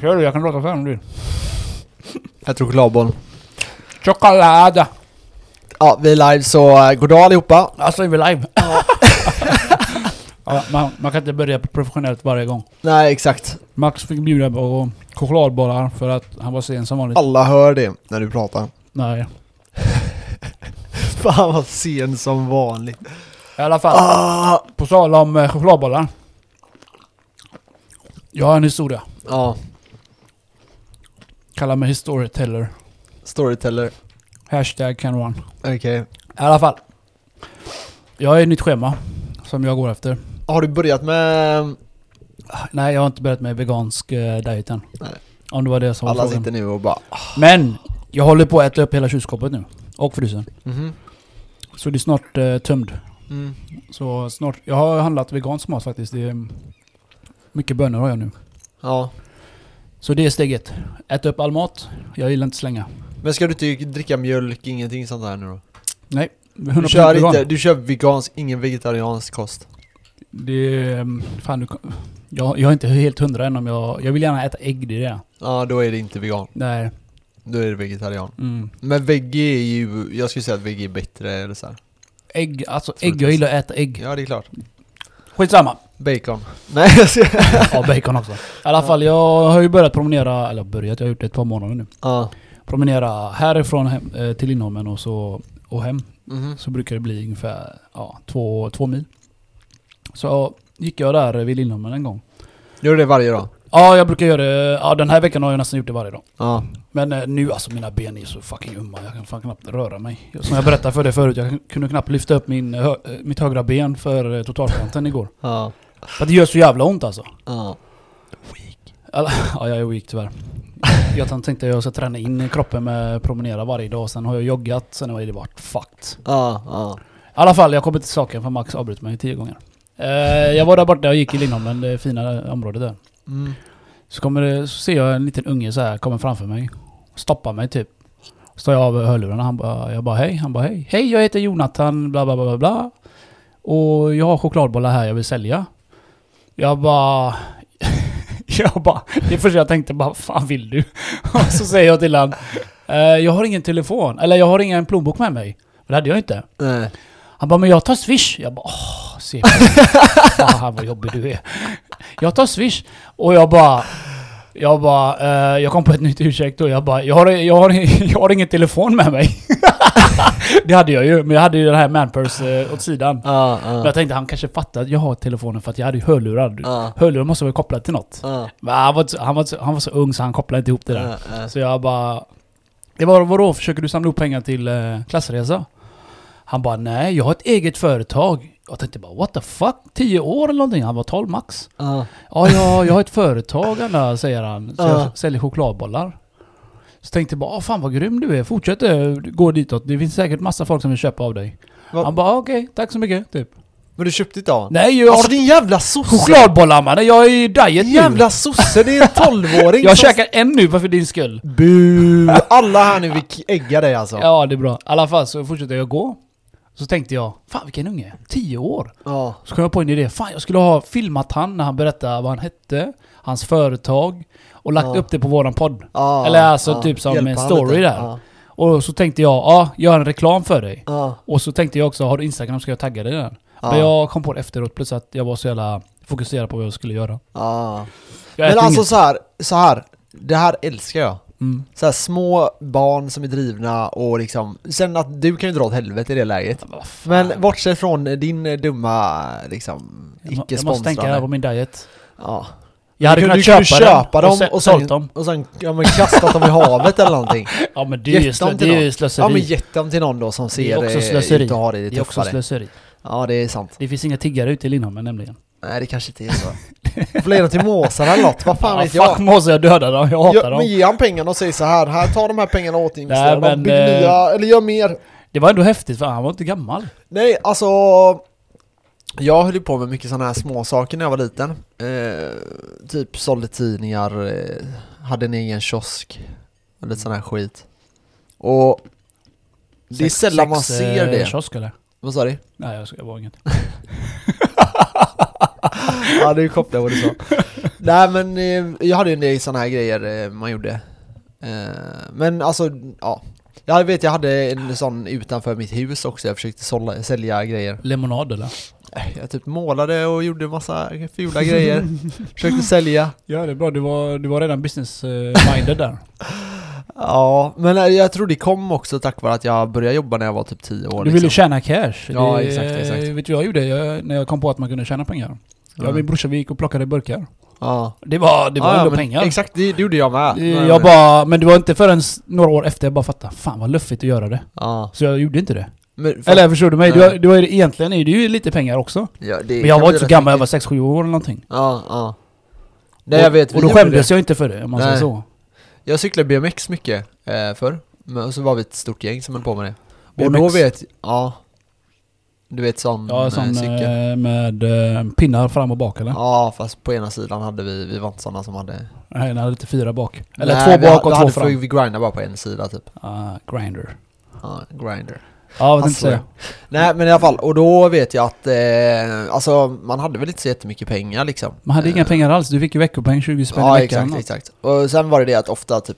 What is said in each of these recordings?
Kör du, jag kan prata för om du vill. Jag tror chokladboll. Choklad! Ja, vi är live så uh, goddag allihopa. Alltså är vi live? ja, man, man kan inte börja professionellt varje gång. Nej, exakt. Max fick bjuda på chokladbollar för att han var sen som vanligt. Alla hör det när du pratar. Nej. Fan vad sen som vanligt. I alla fall, Ah, på tal om eh, chokladbollar. Jag har en historia. ja, Kallar mig storyteller. storyteller. Hashtag can run. Okej. I alla fall. Jag har ett nytt schema som jag går efter. Har du börjat med... Nej, jag har inte börjat med vegansk eh, diet än. Nej. Om det var det som var Alla frågan. sitter nu och bara... Men! Jag håller på att äta upp hela kylskåpet nu. Och frysen. Mhm. Så det är snart eh, tömd. Mm. Så snart... Jag har handlat vegansk mat faktiskt. Det är mycket bönor har jag nu. Ja. Så det är steg ett. Äta upp all mat. Jag gillar inte slänga. Men ska du inte dricka mjölk, ingenting sånt där nu då? Nej. 100% Du kör, vegan. inte, du kör vegansk, ingen vegetariansk kost? Det mm, Fan du jag, jag är inte helt hundra än om jag... Jag vill gärna äta ägg, det är det. Ja, då är det inte vegan. Nej. Då är det vegetarian. Mm. Men veggie är ju... Jag skulle säga att veggie är bättre eller så här. Ägg, alltså ägg. Jag gillar att äta ägg. Ja, det är klart. Skitsamma. Bacon. Nej, jag. Ja, bacon också. I alla fall, jag har ju börjat promenera, eller börjat, jag har gjort det ett par månader nu. Ja. Promenera härifrån hem, eh, till Lindholmen och, så, och hem. Mhm. Så brukar det bli ungefär ja, två, två mil. Så gick jag där vid Lindholmen en gång. Gör du det varje dag? Ja, jag brukar göra det. Ja, den här veckan har jag nästan gjort det varje dag. Ja. Men eh, nu alltså, mina ben är så fucking umma. Jag kan fan knappt röra mig. Som jag berättade för dig förut, jag kunde knappt lyfta upp min, hö, eh, mitt högra ben för eh, totalkanten igår. Ja. För att det gör så jävla ont alltså. Ja. Alla, ja, jag är weak tyvärr. Jag tänkte att jag ska träna in kroppen med promenera varje dag. Sen har jag joggat, sen har det varit fucked. Ja. Ja. I alla fall, jag kommer till saken för Max avbröt mig tio gånger. Eh, jag var där borta och gick i Lindholmen, det fina området där. Mm. Så, kommer det, så ser jag en liten unge så här kommer framför mig. Stoppar mig typ. Står jag av hörlurarna, han bara, jag bara hej. Han bara hej. Hej, jag heter Jonathan, bla bla bla bla bla. Och jag har chokladbollar här jag vill sälja. Jag bara... jag bara... Det första jag tänkte bara, fan vill du? Och så säger jag till han, eh, jag har ingen telefon, eller jag har ingen plånbok med mig. För det hade jag inte. Nej. Han bara, men jag tar swish. Jag bara, åh, se på Fan vad jobbig du är. Jag tar swish. Och jag bara, jag bara, eh, jag kom på ett nytt ursäkt och jag bara, jag har, jag har, jag har ingen telefon med mig. det hade jag ju, men jag hade ju den här manpurse eh, åt sidan. Ja. Men Ja. jag tänkte han kanske fattar att jag har telefonen för att jag hade ju hörlurar. Ja. Hörlurar måste vara kopplade till något. Men han var, han, var, han var så ung så han kopplade inte ihop det där. Så jag bara... Det var vadå, försöker du samla ihop pengar till eh, klassresa? Han bara nej, jag har ett eget företag. Jag tänkte bara what the fuck? 10 år eller någonting? Han var 12 max. Ja. Ja, jag, jag har ett företag alla, säger han. Så Ja. jag säljer chokladbollar. Så tänkte jag bara, "Ah, fan vad grym du är. Fortsätt eh, gå ditåt. Det finns säkert massa folk som vill köpa av dig. Va- Han bara, okej, tack så mycket. Typ. Men du köpte inte av? Nej, jag Alltså din jävla sosse! chokladbollar mannen. Jag är i diet nu. Jävla sosse, det är en tolvåring Jag som- käkar en nu för din skull. Bu! Alla här nu vill ägga dig alltså. Ja, det är bra. I alla fall så fortsätter jag gå. Så tänkte jag, fan vilken unge. 10 år. Ja. Så kom jag på en idé. Fan, jag skulle ha filmat han när han berättade vad han hette, hans företag och lagt Ja. upp det på våran podd. Ja. Eller alltså typ som Hjälpa en story där. Och så tänkte jag, ja, gör en reklam för dig. Och så tänkte jag också, har du Instagram ska jag tagga dig den. Ja. Men jag kom på det efteråt, plus att jag var så jävla fokuserad på vad jag skulle göra. Men alltså inget. så här, så här. Det här älskar jag. Mm. Så här, små barn som är drivna och liksom, sen att du kan ju dra åt helvete i det läget. Men vad fan. Men bortsett från din dumma, liksom, jag, må- jag måste tänka på icke-sponsrande. min diet. Ja. Jag hade du, kunnat du köpa, köpa dem, och, och sålt sen, dem. och sen ja, men kastat dem i havet eller någonting. Ja men det är ju, slö, det är ju slöseri. Ja men gett dem till någon då som Det ser slöseri. ut och har det det lite är också tuffare. slöseri. Ja det är sant. Det finns inga tiggare ute i Lindholmen nämligen. Nej det kanske inte är så. Ge dem till måsarna eller något, vad fan ja, vet fuck jag? måste jag döda dem, jag hatar dem. men ge han pengarna och säg så här, här ta de här pengarna och återinvestera Nej, dem, bygg eh, nya, eller gör mer. Det var ändå häftigt för han var inte gammal. Nej, alltså Jag höll ju på med mycket sådana här små saker när jag var liten eh, Typ sålde tidningar, eh, hade en egen kiosk och lite sån här skit Och Det är Sex- sällan man sex, ser eh, det kiosk eller? Vad sa du? Nej jag, ska, jag var inget. ja, det är kopplat vad du sa Nej men eh, jag hade ju en del sådana här grejer eh, man gjorde. Eh, men alltså, ja. Jag vet jag hade en sån utanför mitt hus också, jag försökte sålla, sälja grejer. Lemonad eller? Jag typ målade och gjorde massa fula grejer. försökte sälja. Ja det är bra, du var, du var redan business-minded där. Ja, men jag tror det kom också tack vare att jag började jobba när jag var typ 10 år. Du ville liksom. tjäna cash. Ja, det, exakt, exakt. Vet du vad jag gjorde jag, när jag kom på att man kunde tjäna pengar? Jag och Ja. min brorsa vi gick och plockade burkar. Ja. Det var, det var ja, ja, ändå pengar. Exakt, det, det gjorde jag med. Eh, Jag bara, men det var inte förrän några år efter jag bara fattade, fan vad luffigt att göra det. Ja. Så jag gjorde inte det. Men, för, Eller förstår du mig? Var, det var, egentligen är det ju lite pengar också. ja, det Men jag var inte så gammal, jag var mycket. 6-7 år eller någonting. Ja, ja. Nej jag vet, och då skämdes det. jag inte för det om man säger så. Jag cyklade BMX mycket eh, förr. Men, och så var vi ett stort gäng som höll på med det. Och BMX? då vet, ja. Du vet sån, Ja, eh, sån cykel. eh, med eh, pinnar fram och bak eller? Ja, fast på ena sidan hade vi, vi var inte sådana som hade... Nej, den hade lite fyra bak. Eller Nej, två bak och vi två hade, fram. Vi, vi grindade bara på en sida typ. Ah, grinder. Ja, grinder. Ja, vad tänkte Alltså, säga. Nej men i alla fall, och då vet jag att, eh, alltså man hade väl inte så jättemycket pengar liksom. Man hade inga Eh, pengar alls, du fick ju veckopeng 20 spänn Ja i veckan. exakt, exakt. Och sen var det det att ofta typ,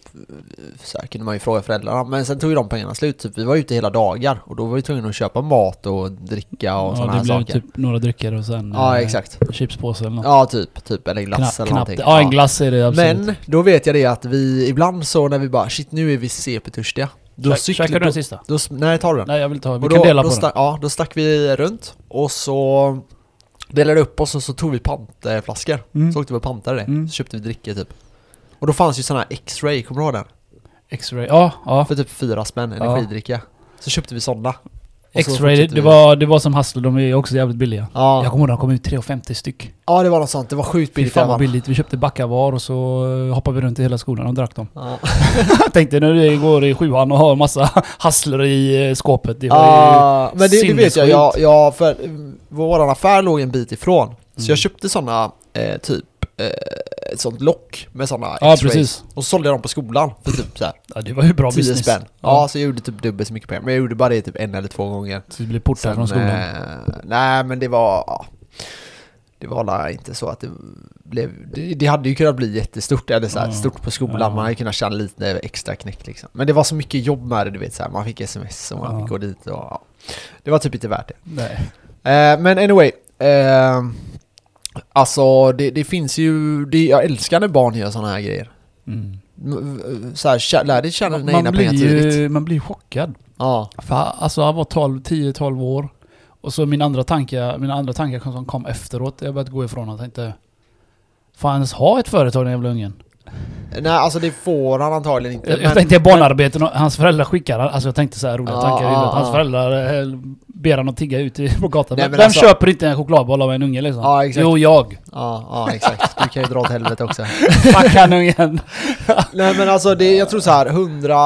så här kunde man ju fråga föräldrarna, men sen tog ju de pengarna slut. Typ, vi var ute hela dagar och då var vi tvungna att köpa mat och dricka och Ja, sådana det här blev saker. typ några drycker och sen Ja eh, exakt. chipspåse eller något. Ja typ, typ eller glass Knapp, eller knappt. någonting. Ja, en glass är det absolut. Men då vet jag det att vi ibland så när vi bara shit nu är vi CP-törstiga. Då Kä- cyklar Käkar du den sista? då, Nej ta den. Nej jag vill ha, vi Och kan då, dela på stack, Ja, då stack vi runt och så delade upp oss och så tog vi pantflaskor. den. Mm. Så åkte vi och pantade det. Mm. Så köpte vi dricka typ. Och då fanns ju såna här X-ray, kommer du ihåg den? X-ray, ja, ja. För typ fyra spänn, Ja. energidricka. Så köpte vi sådana. X-ray, det, var, det var som Hustler, de är också jävligt billiga. Ja. Jag kommer ihåg de kom ut 3,50 styck. ja, det var något sånt. Det var sjukt billigt. fan vad billigt. Vi köpte backavar och så eh, hoppade vi runt i hela skolan och drack dem. Ja. Tänkte när du går i sjuan och har massa Hustler i eh, skåpet. Det var Ja, men det, det vet jag. jag, jag för mm, vår affär låg en bit ifrån. Så Mm. jag köpte såna eh, typ eh, ett sånt lock med såna Ja, X-rays. precis. Och så sålde jag dem på skolan för typ såhär Ja, det var ju bra 10 business. spänn. Ja. så jag gjorde typ dubbelt så mycket pengar. Men jag gjorde bara det typ en eller två gånger. Så du blev portad från skolan. eh, nej men det var... Ja, det var la inte så att det blev... Det, det hade ju kunnat bli jättestort, eller så här, Ja. stort på skolan. Ja. Man hade kunnat tjäna lite extra knäck liksom. Men det var så mycket jobb med det, du vet så här. Man fick sms och man Ja. fick gå dit och ja. Det var typ inte värt det. Nej. Eh, men anyway. Eh, alltså det, det finns ju... Det, jag älskar när barn gör sådana här grejer. Mm. Så här, lär dig tjäna dina egna Man pengar blir, tidigt. man blir chockad. Ja. För alltså han var 12, 10-12 år. Och så min andra tanke, mina andra tankar som kom efteråt, jag började gå ifrån och tänkte Får han ens ha ett företag den jävla ungen? Nej alltså det får han antagligen inte. Jag, men- tänkte barnarbeten och hans föräldrar skickar alltså jag tänkte så här roliga Ja, tankar huvudet. Hans ja. föräldrar eh, ber han att tigga ute på gatan. Nej, Vem men alltså- köper inte en chokladboll av en unge liksom? Ja, exakt. Jo, jag. Ja, ja exakt. Du kan ju dra åt helvete också. Fuck han ungen. Nej men alltså det, jag tror så här, 100...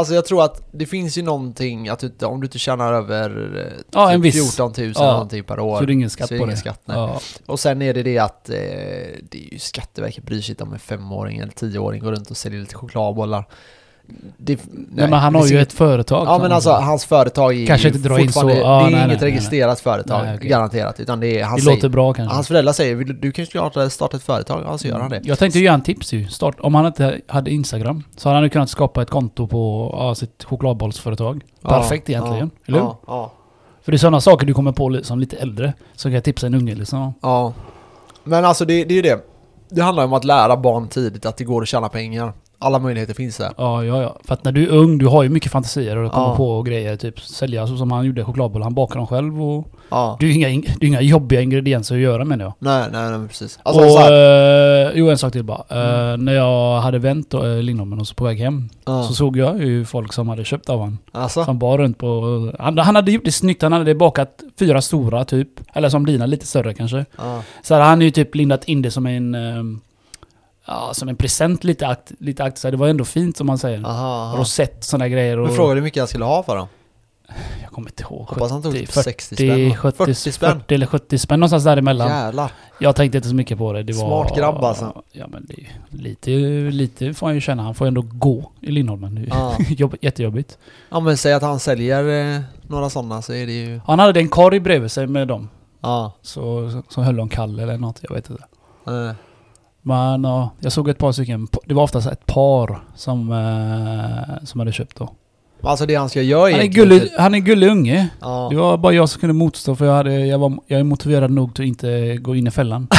Alltså jag tror att det finns ju någonting att du, om du inte tjänar över eh, Ja, typ en viss. 14 000 Ja. någonting per år. Så det är ingen skatt så är på ingen det. Skatt, nej. Ja. Och sen är det det att eh, det är ju Skatteverket bryr sig inte om en femåring eller tioåring går runt och säljer lite chokladbollar. Det, Nej, men han har ju inget- ett företag. Ja men alltså hans företag är Kanske ju inte dra in så- fortfarande- ja, Det är nej, inget registrerat företag, okej. garanterat. Utan det är, han det säger, låter bra kanske. Hans föräldrar säger "Vill du, du kan ju starta, ett företag, ja så gör han det. Jag tänkte ge han tips ju. Start, om han inte hade Instagram så hade han ju kunnat skapa ett konto på ja, sitt chokladbollsföretag. Perfekt Ja, egentligen. ja, eller hur? Ja, För det är sådana saker du kommer på som lite äldre. Så kan jag tipsa en unge liksom. ja. Men alltså det, det är ju det. Det handlar om att lära barn tidigt att det går att tjäna pengar. Alla möjligheter finns där. Ja, ja, ja. För att när du är ung, du har ju mycket fantasier och kommer Ja. på grejer. Typ sälja så som han gjorde chokladbollar. Han bakar dem själv och... Ja. Det är ju inga, in- det är inga jobbiga ingredienser att göra menar jag. Nej, nej, nej precis. Alltså, och, eh, jo, en sak till bara. Eh, när jag hade vänt uh, Lindholmen och så på väg hem ja. så såg jag ju folk som hade köpt av honom. alltså, Som bar runt på... Han, han hade gjort det snyggt. Han hade bakat fyra stora typ. Eller som dina, lite större kanske. Så hade han ju typ lindat in det som en... ehm, ja, som en present lite akt, lite akt. Så det var ändå fint som man säger. Aha, aha. Rosett, sådana grejer. Och, Men frågade hur mycket han skulle ha för dem? Jag kommer inte ihåg. Hoppas han tog 70, typ 60 spänn. 40, 40 40, spänn. 40 eller 70 spänn någonstans däremellan. Jävlar. Jag tänkte inte så mycket på det. det var, Smart grabb alltså. Ja men det ju lite, lite får han ju känna. Han får ändå gå i Lindholmen. Ju Ja. jobb, jättejobbigt. ja men säg att han säljer eh, några sådana så är det ju... Han hade en korg bredvid sig med dem. Ja. Så, så höll de kall eller något, jag vet inte. eh, Men ja, jag såg ett par stycken. Det var oftast ett par som, eh, som hade köpt då. Alltså det han ska göra Han är, gullig, typ- han är gullig unge. Ja. Det var bara jag som kunde motstå för jag, hade, jag, var, jag är motiverad nog till att inte gå in i fällan.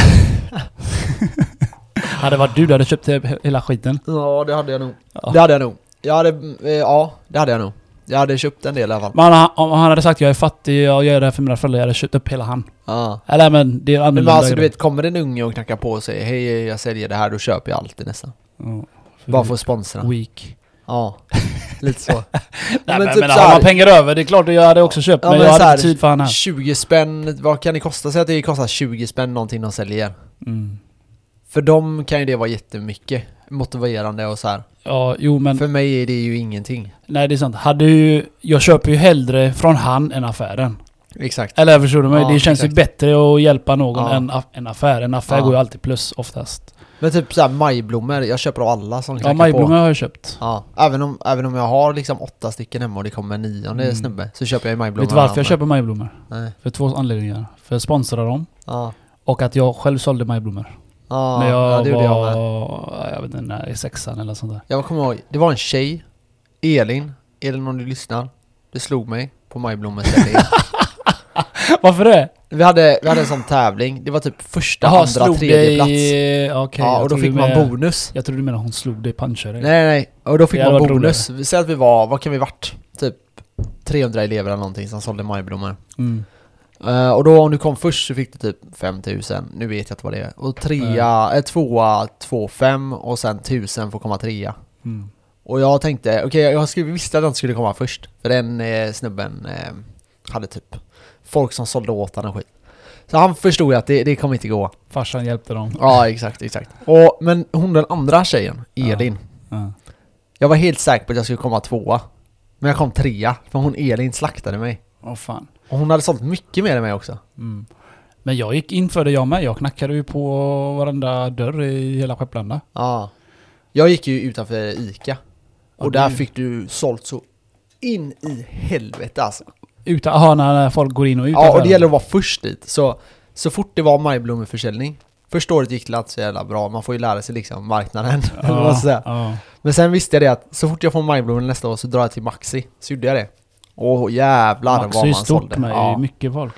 hade varit du, du hade köpt he- hela skiten. ja, det hade jag nog. Ja. Det hade jag nog. Jag hade, eh, ja, det hade jag nog. Jag hade köpt en del i alla fall. Men han, om han hade sagt jag är fattig, jag gör det här för mina föräldrar, jag hade köpt upp hela han. Ja. Eller men det är Men annorlunda alltså du vet, kommer en unge och knackar på och säger Hej jag säljer det här, då köper jag alltid nästan. Ja, Bara för att sponsra. Weak. Ja, lite så. Nej, men, men men, typ så har man pengar över, det är klart jag hade också köpt, Ja, men, men jag hade inte tid för han här. 20 spänn, vad kan det kosta? Säg att det kostar 20 spänn någonting de säljer. Mm. För dem kan ju det vara jättemycket motiverande och så här. Ja, jo men... För mig är det ju ingenting. Nej det är sant. Hade ju... Jag köper ju hellre från han än affären. Exakt. Eller förstår du mig? Ja, det känns exakt. ju bättre att hjälpa någon Ja. än en affär. En affär Ja. går ju alltid plus oftast. Men typ såhär majblommor, jag köper av alla som Ja, majblommor har jag köpt. Ja, även om, även om jag har liksom åtta stycken hemma och det kommer en nionde Mm. snubbe så köper jag majblommor. Vet du varför jag köper majblommor? Nej. För två anledningar. För att sponsra dem Ja. och att jag själv sålde majblommor. Ja, när jag ja, det var... jag med. Jag vet inte, när, i sexan eller sånt där. Jag kommer ihåg, det var en tjej, Elin, Elin om du lyssnar. Det slog mig på majblommesäljningen. Varför det? vi, hade, vi hade en sån tävling, det var typ första, Jaha, andra, tredje plats. Okej, ja, jag och då fick man med- bonus. Jag trodde du menade hon slog dig, punchade dig. Nej nej, och då fick hade man bonus. Säger att vi var, vad kan vi varit? Typ 300 elever eller någonting som sålde majblommor. Mm. Eh, och då om du kom först så fick du typ 5000, nu vet jag inte vad det är. Och trea, eh, tvåa, två, fem och sen 1000 får komma trea. Mm. Och jag tänkte, okej jag skulle, visste att inte skulle komma först. För den eh, snubben eh, hade typ folk som sålde åt honom skit. Så han förstod ju att det, det kommer inte gå. Farsan hjälpte dem. Ja exakt, exakt. Och, men hon den andra tjejen, Elin. Ja. Jag var helt säker på att jag skulle komma tvåa. Men jag kom trea, för hon Elin slaktade mig. Åh fan. Och hon hade sålt mycket mer än mig också. Mm. Men jag gick in för det jag med. Jag knackade ju på varenda dörr i hela Skepplanda. Ja. Jag gick ju utanför Ica. Ja, Och där du- fick du sålt så in i helvete alltså. Utan, aha, när folk går in och ut. Ja, och det gäller att vara först dit. Så, så fort det var majblommeförsäljning Första året gick det inte så jävla bra, man får ju lära sig liksom marknaden. säga. ja. Men sen visste jag det att så fort jag får majblommor nästa år så drar jag till Maxi. Så gjorde jag det. Och jävlar Max är vad ju man stort sålde. med Ja. mycket folk.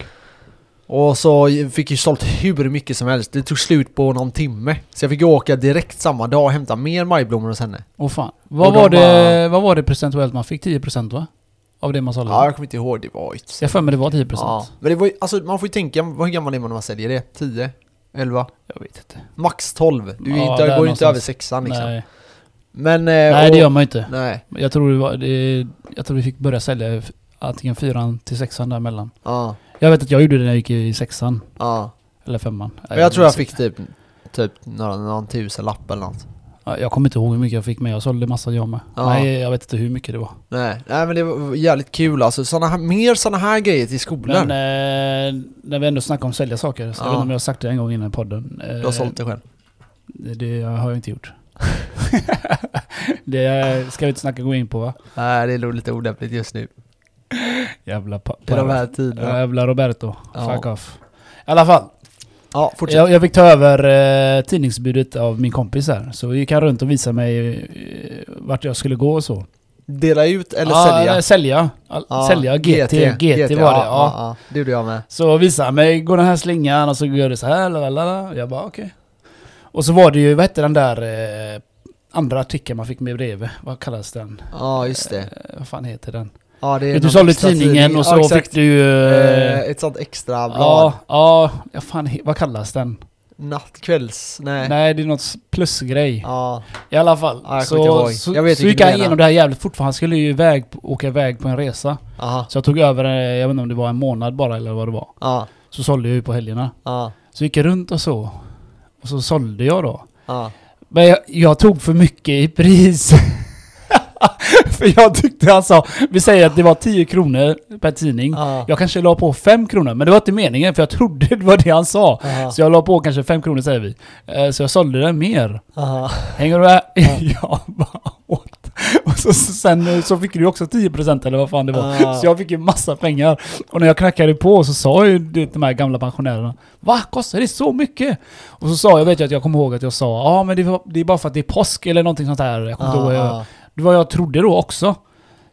Och så fick jag sålt hur mycket som helst. Det tog slut på någon timme. Så jag fick åka direkt samma dag och hämta mer majblommor hos henne. Åh fan. Vad, Och de var det, bara- vad var det procentuellt man fick? 10% va? Av det man sålde? Ja, jag kommer inte ihåg. Det var ju... Jag för mig det var 10%. Ja. Men det var alltså man får ju tänka, hur gammal är man när man säljer det? 10? 11? Jag vet inte. Max 12. Du Ja, inte, går ju inte över sexan liksom. Nej, Men... eh, Nej och- det gör man inte. Nej. Jag tror, det var, det, jag tror vi fick börja sälja antingen fyran till sexan däremellan. Ja. Jag vet att jag gjorde det när jag gick i sexan. Ja. Eller femman. Men jag tror jag minns fick typ, typ någon, någon tusenlapp eller något. Ja, Jag kommer inte ihåg hur mycket jag fick med. Jag sålde massa jag med. Ja. Nej, jag vet inte hur mycket det var. Nej, nej men det var jävligt kul alltså. Såna här, mer såna här grejer till skolan. Men eh, när vi ändå snackar om sälja saker. Så Ja. Jag vet inte om jag har sagt det en gång innan i podden. Eh, du har sålt det själv. Det har jag inte gjort. det ska vi inte snacka gå in på va? Nej, det är nog lite olämpligt just nu. Jävla pa- I de här tiderna. Jävla Roberto. Ja. Fuck off. I alla fall. Ja, fortsätt. Jag, jag fick ta över eh, tidningsbudet av min kompis här. Så gick han runt och visade mig eh, vart jag skulle gå och så. Dela ut eller ja, sälja? Sälja. All- Ja, Sälja. GT. GT, var det. Ja, Ja. ja. Det gjorde jag med. Så visade han mig, går den här slingan och så gör det så här. Lalala. Jag bara okej. Och så var det ju, vad hette den där eh, andra artikeln man fick med bredvid? Vad kallas den? Ja, just det. Eh, vad fan heter den? Ja, det är Du sålde tidningen tidning. och så ja, fick du... Eh, Eh, ett sånt extra blad. ja, ja, fan, vad kallas den? Natt, kvälls... Nej. Nej, det är något plusgrej. Ja. I alla fall. Ja, jag så så, Jag vet så gick han igenom det här jävligt fort för han skulle ju iväg, åka iväg på en resa. Aha. Så jag tog över, eh, jag vet inte om det var en månad bara eller vad det var. Ja. Så sålde jag ju på helgerna. Ja. Så gick jag runt och så. Och så sålde jag då. Ja. Men jag, jag tog för mycket i pris. för jag tyckte han sa, vi säger att det var 10 kronor per tidning. Ja. Jag kanske la på 5 kronor, men det var inte meningen för jag trodde det var det han sa. Aha. Så jag la på kanske 5 kronor säger vi. Eh, Så jag sålde den mer. Aha. Hänger du med? jag bara. Och så, så sen eh, så fick du också 10% eller vad fan det var. Ah. Så jag fick ju massa pengar. Och när jag knackade på så sa ju de här gamla pensionärerna Va? Kostar det så mycket? Och så sa jag, vet jag att jag kommer ihåg att jag sa Ja men det, var, det är bara för att det är påsk eller någonting sånt här. Jag kommer inte ihåg jag, Ah, det var jag trodde då också.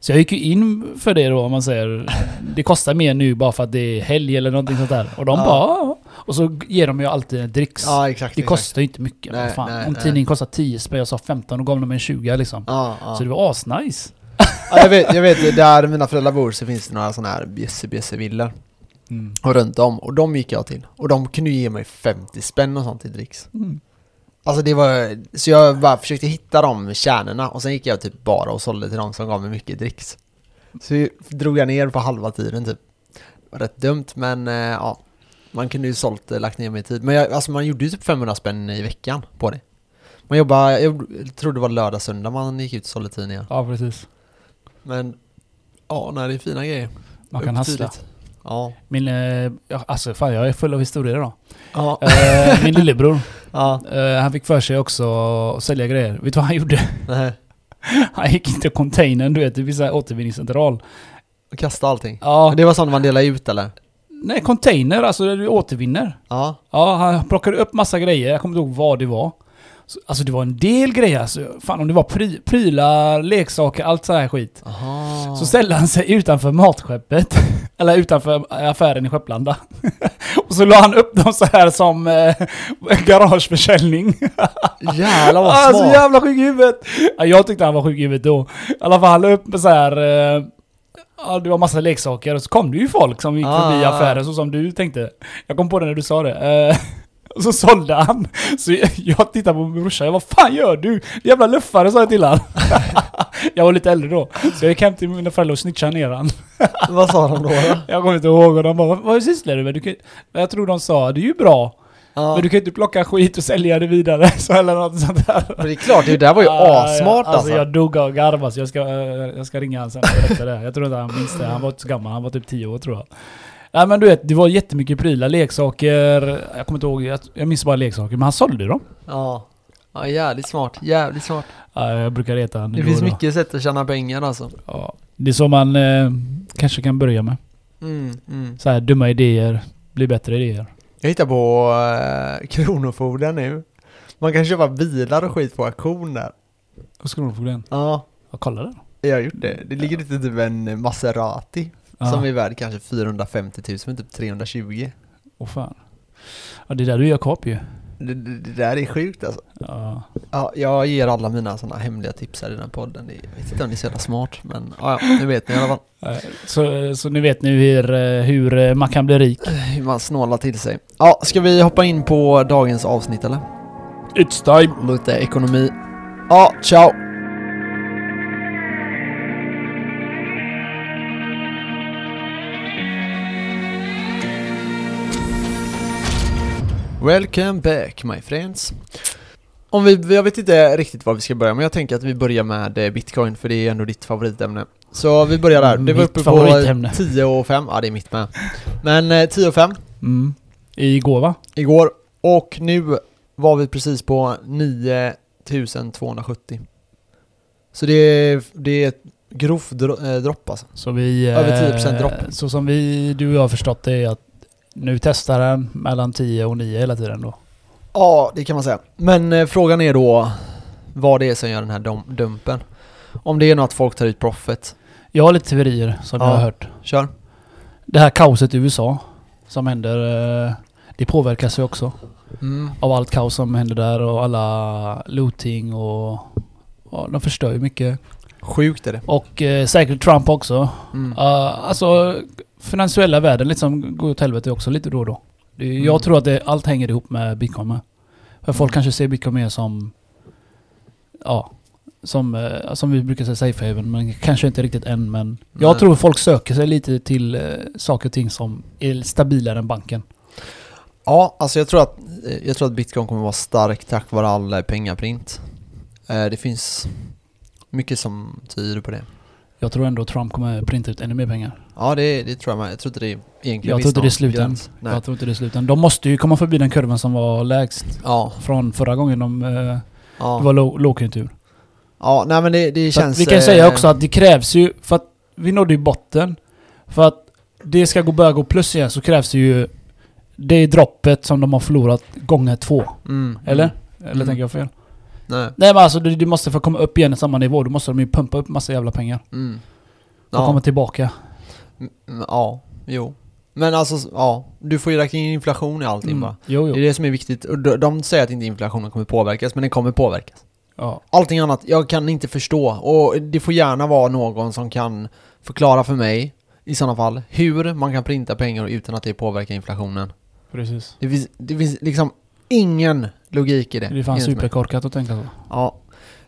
Så jag gick ju in för det då om man säger Det kostar mer nu bara för att det är helg eller någonting sånt där. Och de Ja. bara. Och så ger de ju alltid en dricks. ja, exakt. Det exakt. kostar ju inte mycket. Nej, Nej, fan. nej, Om nej. tidningen kostar 10 spänn, jag sa 15, och gav de en 20 liksom. Ja, ja. Så det var asnice. ja, jag, vet, jag vet, där mina föräldrar bor så finns det några sådana här bjässe-bjässe-villor. Mm. Och runt om. Och de gick jag till. Och de kunde ge mig 50 spänn och sånt i dricks. Mm. Alltså det var, så jag bara försökte hitta de kärnorna och sen gick jag typ bara och sålde till de som gav mig mycket dricks. Så drog jag ner på halva tiden typ. Rätt dumt men eh, ja, man kunde ju sålt, eh, lagt ner mer tid. Men jag, alltså man gjorde ju typ 500 spänn i veckan på det. Man jobbade, jag tror det var lördag, söndag man gick ut och sålde tidningar. Ja, precis. Men ja, nej det är fina grejer. Man kan hassla. Ja. Min, eh, alltså fan jag är full av historier idag. Ja. Eh, min lillebror, ja. eh, han fick för sig också att sälja grejer. Vet du vad han gjorde? Nej. Han gick in till containern, du vet, det finns en återvinningscentral. Och kasta allting. Ja, Det var sånt man delade ut eller? Nej container, alltså där du återvinner. Ja. Ja, han plockade upp massa grejer, jag kommer inte ihåg vad det var. Så, alltså det var en del grejer, alltså, fan om det var pry, prylar, leksaker, allt så här skit. Aha. Så ställde han sig utanför matskeppet, eller utanför affären i Skepplanda. Och så la han upp dem så här som eh, garageförsäljning. Jävlar vad Alltså smart! jävla sjuk i huvudet! Ja, jag tyckte han var sjuk i huvudet då. I alla fall, han la upp så här... Eh, ja, det var massa leksaker och så kom det ju folk som gick förbi Ah. affären så som du tänkte. Jag kom på det när du sa det. Eh, och så sålde han. Så jag, tittade på min brorsa, jag vad fan gör du? Jävla luffare sa jag till han. jag var lite äldre då. Så jag gick hem till mina föräldrar och snitchade ner han. Vad sa de då? då? Jag kommer inte ihåg och de bara, vad, vad sysslar du med? Du kan, jag tror de sa, det är ju bra. Ja. Men du kan ju inte plocka skit och sälja det vidare. Så eller något sånt där. Men det är klart, det där var ju Ah, assmart ja, alltså. jag dog av garva så jag ska, eh, jag ska ringa honom sen och det. Jag tror inte han minns det. Han var inte så gammal, han var typ 10 år tror jag. Nej men du vet, det var jättemycket prylar, leksaker. Jag kommer inte ihåg, jag, jag minns bara leksaker. Men han sålde dem. Ja. Ja, jävligt smart. Jävligt smart. Ja, jag brukar reta honom. Det finns mycket sätt att tjäna pengar alltså. Ja, det är så man eh, kanske kan börja med. Mm, mm. Så här dumma idéer, blir bättre idéer. Jag hittar på eh, Kronofogden nu. Man kan köpa bilar och skit på auktion där. Vad ska du få den? Ja. Jag kollar den. Jag har gjort det. Det ligger lite typ en Maserati Ja. som är värd kanske 450 000 men typ 320. Åh fan. Ja, det är där du gör kap ju. Det, det, det där är sjukt alltså. Ja. Ja, jag ger alla mina sådana hemliga tips här i den här podden. Jag vet inte om det är så jävla smart men ja, ja, nu vet ni i alla fall Så, så ni vet nu hur, eh, hur eh, man kan bli rik. hur man snålar till sig. Ja, ska vi hoppa in på dagens avsnitt eller? It's time! Lite ekonomi. Ja, ciao! Welcome back my friends. Om vi, jag vet inte riktigt var vi ska börja men jag tänker att vi börjar med eh, bitcoin för det är ändå ditt favoritämne. Så vi börjar där. Det var Mitt uppe på favoritämne. 10 och 5. Ja det är mitt med. Men eh, 10 och 5 Mm. Igår va? igår. Och nu var vi precis på 9270. Så det är, det är ett grovt eh, dropp alltså. Så vi... Över 10% eh, dropp. Så som vi, du och jag har förstått det är att nu testar den mellan 10 och 9 hela tiden då. Ja, det kan man säga. Men eh, frågan är då vad det är som gör den här dom- dumpen. Om det är något att folk tar ut profit. Jag har lite teorier som Ja. jag har hört. Kör. Det här kaoset i USA som händer, eh, det påverkas ju också Mm. av allt kaos som händer där och alla looting och... Ja, de förstör ju mycket. Sjukt är det. Och eh, säkert Trump också. Mm. Ja, alltså finansiella världen liksom går åt helvete också lite då och då. Det, Mm. Jag tror att det, allt hänger ihop med bitcoin med. För folk Mm. kanske ser bitcoin mer som... Ja. Som, eh, som vi brukar säga safe haven, men kanske inte riktigt än men... Jag Nej. tror folk söker sig lite till eh, saker och ting som är stabilare än banken. Ja, alltså jag tror att, eh, jag tror att bitcoin kommer vara stark tack vare all eh, pengaprint. Eh, Det finns mycket som tyder på det. Jag tror ändå Trump kommer printa ut ännu mer pengar. Ja, det, det tror jag med. Jag tror inte det är egentligen Jag tror inte det är någon slut än. gräns. Nej. Jag tror inte det är slut än. De måste ju komma förbi den kurvan som var lägst Ja, från förra gången de... Eh, ja. Det var låg- lågkonjunktur. Ja, nej men det, det känns... vi kan eh, säga också att det krävs ju, för att vi nådde ju botten. För att det ska gå, börja gå plus igen så krävs det ju det droppet som de har förlorat gånger två. Mm, Eller? Eller Mm. tänker jag fel? Nej. Nej men alltså du, du måste få komma upp igen i samma nivå. Då måste de ju pumpa upp massa jävla pengar. Mm. Och Ja. komma tillbaka. Mm, ja, jo. Men alltså, ja. Du får ju räkna in inflation i allting Mm. bara. Jo, Det är jo. det som är viktigt. De, de säger att inte inflationen kommer påverkas, men den kommer påverkas. Ja. Allting annat, jag kan inte förstå. Och det får gärna vara någon som kan förklara för mig, i sådana fall, hur man kan printa pengar utan att det påverkar inflationen. Precis. Det finns, det finns liksom ingen logik i det. Det är fan superkorkat att tänka så. Ja.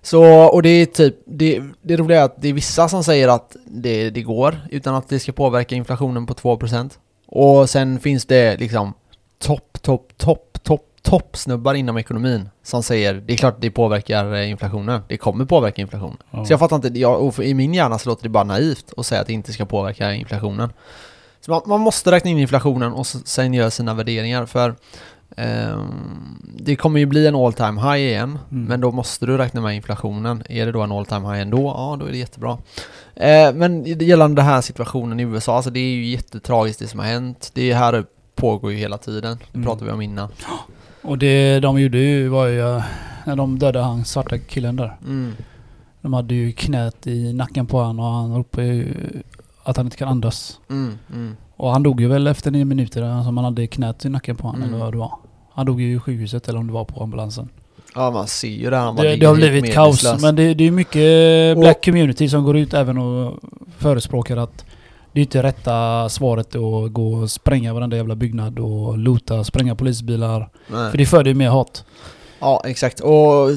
Så, och det är typ, det, det roliga är att det är vissa som säger att det, det går utan att det ska påverka inflationen på 2%. Och sen finns det liksom topp, topp, topp, topp, topp snubbar inom ekonomin som säger det är klart det påverkar eh, inflationen. Det kommer påverka inflationen. Ja. Så jag fattar inte, jag, i min hjärna så låter det bara naivt att säga att det inte ska påverka inflationen. Så man, man måste räkna in inflationen och sen göra sina värderingar för ehm, det kommer ju bli en all time high igen, Mm. men då måste du räkna med inflationen. Är det då en all time high ändå? Ja, då är det jättebra. Eh, men gällande den här situationen i USA, alltså det är ju jättetragiskt det som har hänt. Det här pågår ju hela tiden, det Mm. pratade vi om innan. Och det de gjorde ju var ju eh, när de dödade han svarta killen där. Mm. De hade ju knät i nacken på honom och han ropade ju att han inte kan andas. Mm, mm. Och han dog ju väl efter nio minuter, alltså man hade knät i nacken på honom Mm. eller vad det var. Han dog ju i sjukhuset eller om det var på ambulansen. Ja, man ser ju det. Han Det, det har blivit kaos. Men det, det är mycket Och- black community som går ut även och förespråkar att det är inte rätta svaret att gå och spränga varenda jävla byggnad och loota, spränga polisbilar. Nej. För det föder ju mer hat. Ja, exakt. Och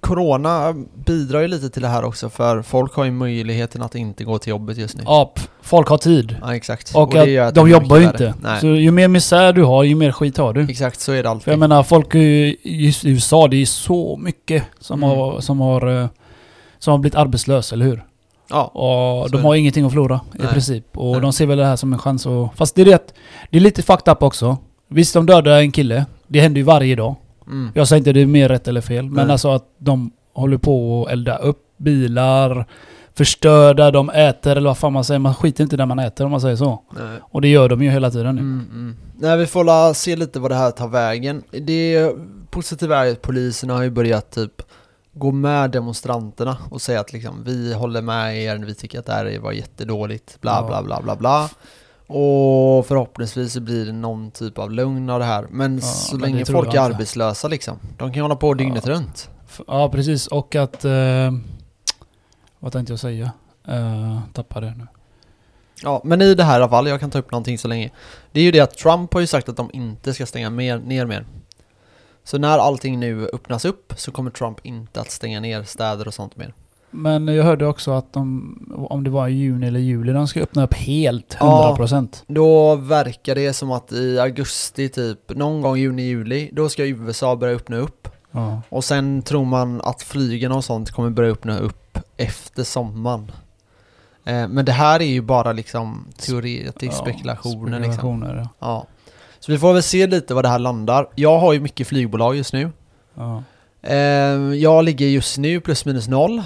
Corona bidrar ju lite till det här också för folk har ju möjligheten att inte gå till jobbet just nu. Ja, folk har tid. Ja, exakt. Och, gör att det de jobbar ju inte. Nej, Så ju mer misär du har, ju mer skit har du. exakt så är det alltid. För jag menar, folk i i USA, det är så mycket som, Mm. har, som, har, eh, som har blivit arbetslös, eller hur? ja. Och de har ingenting att förlora i Nej. princip. Och Nej. de ser väl det här som en chans att... Fast det är det, det är lite fucked up också. Visst, de dödar en kille. Det händer ju varje dag. Mm. Jag säger inte det är mer rätt eller fel. Men Nej. alltså att de håller på att elda upp bilar, förstör där de äter eller vad fan man säger. Man skiter inte där man äter om man säger så. Nej. Och det gör de ju hela tiden nu. Mm, mm. Nej, vi får la se lite vad det här tar vägen. Det positiva är att polisen har ju börjat typ gå med demonstranterna och säga att liksom vi håller med er, vi tycker att det här var jättedåligt, bla Ja. bla bla bla bla. Och förhoppningsvis så blir det någon typ av lugn av det här. Men Ja, så men länge folk är arbetslösa liksom, de kan ju hålla på dygnet Ja. runt. Ja, precis. Och att... Eh, vad tänkte jag säga? Uh, tappade det nu. Ja, men i det här i alla fall, jag kan ta upp någonting så länge. Det är ju det att Trump har ju sagt att de inte ska stänga mer, ner mer. Så när allting nu öppnas upp så kommer Trump inte att stänga ner städer och sånt mer. Men jag hörde också att de, om det var i juni eller juli, de ska öppna upp helt, Ja. 100%. Då verkar det som att i augusti typ, någon gång juni, juli, då ska USA börja öppna upp. Ja. Och sen tror man att flygen och sånt kommer börja öppna upp efter sommaren. Eh, men det här är ju bara liksom teoretisk Ja, spekulationer liksom. spekulationer, ja. Ja. Så vi får väl se lite vad det här landar. Jag har ju mycket flygbolag just nu. Ja. Eh, jag ligger just nu plus minus noll.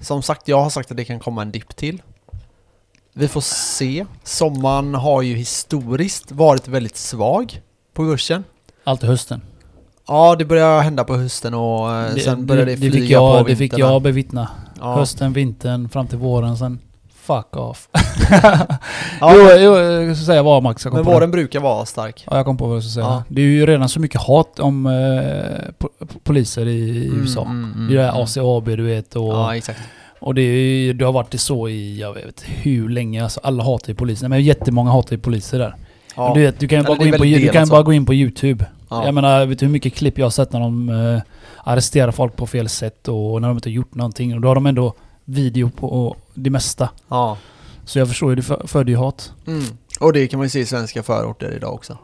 Som sagt, jag har sagt att det kan komma en dipp till. Vi får se. Sommaren har ju historiskt varit väldigt svag på börsen. Allt hösten. Ja, det börjar hända på hösten och eh, sen börjar det, flyga det fick jag, på Det fick vintern. jag bevittna. Ja. Hösten, vintern, fram till våren, sen fuck off. Ja, jo, jo, jag ska säga vad Max, jag kom men våren brukar vara stark. Ja, jag kom på vad jag ska säga. Ja. Det är ju redan så mycket hat om eh, po- poliser i, Mm, USA. mm, mm, det är mm. ACAB du vet och, Ja, exakt. och det, är, ju- det har varit det så i, jag vet hur länge, alltså alla hatar ju poliser. Men jättemånga hatar ju poliser där. Ja. Du vet, du kan ju bara, gå in, på, du kan bara gå in på YouTube. Ja. Jag menar, vet du hur mycket klipp jag har sett när de eh, arresterar folk på fel sätt och när de inte har gjort någonting. Och då har de ändå video på det mesta. ja. Så jag förstår ju, det för- föder ju hat. Mm. Och det kan man ju se i svenska förorter idag också.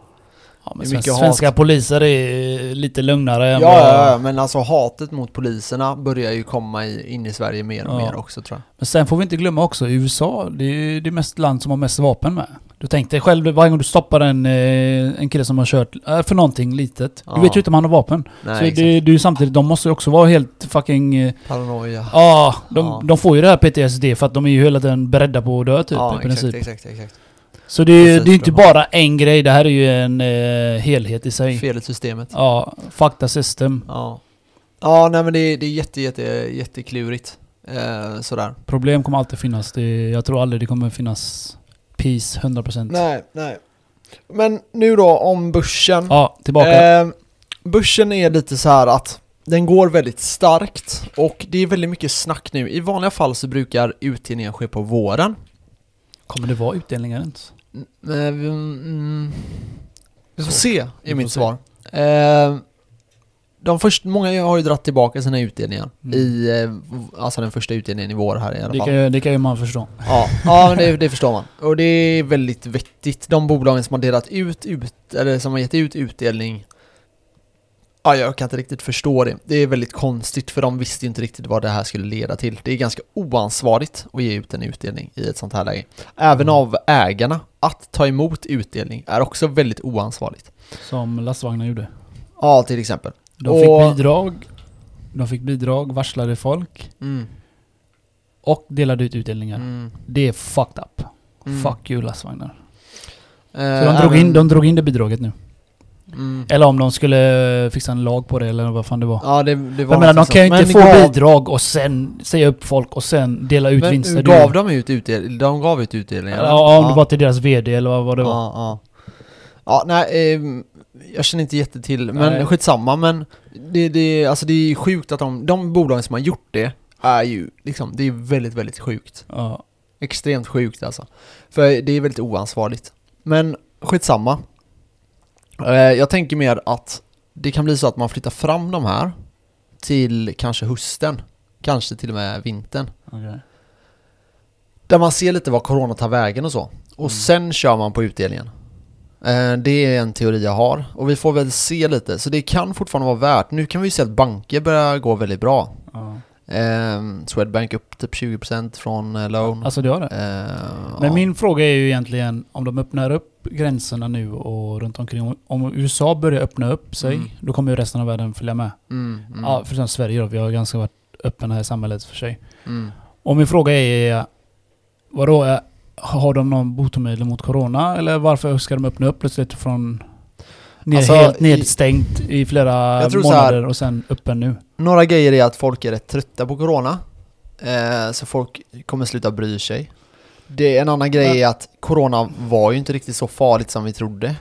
Ja, men är sven- mycket hat. svenska poliser är lite lugnare Ja, än ja, ja, men alltså hatet mot poliserna börjar ju komma i, in i Sverige mer och Ja. mer också tror jag. Men sen får vi inte glömma också, USA, det är det mest land som har mest vapen med. Du tänkte själv varje gång du stoppar en, eh, en kille som har kört eh, för någonting litet. Ja. Du vet ju inte om han har vapen. Nej, så exakt. det, ju samtidigt, de måste ju också vara helt fucking... eh, Paranoia. Ja, de, Ja. de får ju det här PTSD för att de är ju hela tiden beredda på att dö typ ja, i princip. exakt, exakt, exakt. Så det, Precis, det är inte bra. bara en grej, det här är ju en eh, helhet i sig. Fel i systemet. Ja, fakta system. Ja. Ja, nej men det, är- det är jätte, jätte, jätteklurigt. Eh, sådär. Problem kommer alltid finnas. Det, jag tror aldrig det kommer finnas peace 100%. Nej, nej. Men nu då om börsen. Ja, tillbaka. Eh, börsen är lite så här att den går väldigt starkt och det är väldigt mycket snack nu. I vanliga fall så brukar utdelningen ske på våren. kommer det vara utdelningar ens? Mm, vi- mm, vi får se, är mitt svar. Eh, de först, många har ju dragit tillbaka sina utdelningar Mm. i, eh, alltså den första utdelningen i vår här i alla Det fall. kan, det kan ju man förstå. Ja, ja men det, det förstår man. Och det är väldigt vettigt. De bolagen som har delat ut, ut eller som har gett ut utdelning Ja, jag kan inte riktigt förstå det. Det är väldigt konstigt för de visste ju inte riktigt vad det här skulle leda till. Det är ganska oansvarigt att ge ut en utdelning i ett sånt här läge. Även Mm. av ägarna, att ta emot utdelning är också väldigt oansvarigt. Som lastvagnar gjorde. Ja, till exempel. De fick Och- bidrag. De fick bidrag, varslade folk Mm. och delade ut utdelningar. Mm. Det är fucked up. Mm. Fuck you lastvagnar. Eh, Så de drog, in, de drog in det bidraget nu. Mm. Eller om de skulle fixa en lag på det eller vad fan det var. Ja, det, det var Jag menar de någonting kan ju inte Men få gav- bidrag och sen säga upp folk och sen dela ut Men vinster. gav de ut utdelning? De gav ut utdelningar? Ja, om det var till deras VD eller vad, vad det var. Ja, ja. Ja, nej, ehm, jag känner inte jätte till, men Nej. skitsamma, men det, det, alltså det är sjukt att de, de bolagen som har gjort det är ju liksom, det är väldigt, väldigt sjukt. Ja. Extremt sjukt alltså. För det är väldigt oansvarigt. Men skitsamma. Eh, jag tänker mer att det kan bli så att man flyttar fram de här till kanske hösten, kanske till och med vintern. okej. Där man ser lite vad corona tar vägen och så. Och Mm. sen kör man på utdelningen. Eh, Det är en teori jag har. Och vi får väl se lite. Så det kan fortfarande vara värt. Nu kan vi se att banker börjar gå väldigt bra. Ja. Eh, Swedbank upp typ 20% från eh, loan. Alltså det har det. Eh, Men ja. min fråga är ju egentligen om de öppnar upp gränserna nu och runt omkring. Om USA börjar öppna upp sig, Mm. då kommer ju resten av världen följa med. Mm, mm, Ja, för Sverige då. Vi har ganska varit öppna här i samhället för sig. mm. Och min fråga är, vadå? Har de någon botemedel mot corona? Eller varför ska de öppna upp plötsligt från ner, Alltså, helt i- nedstängt i flera tror så månader här- och sen öppen nu? Några grejer är att folk är rätt trötta på corona. Eh, så folk kommer sluta bry sig. Det, en annan grej är att corona var ju inte riktigt så farligt som vi trodde.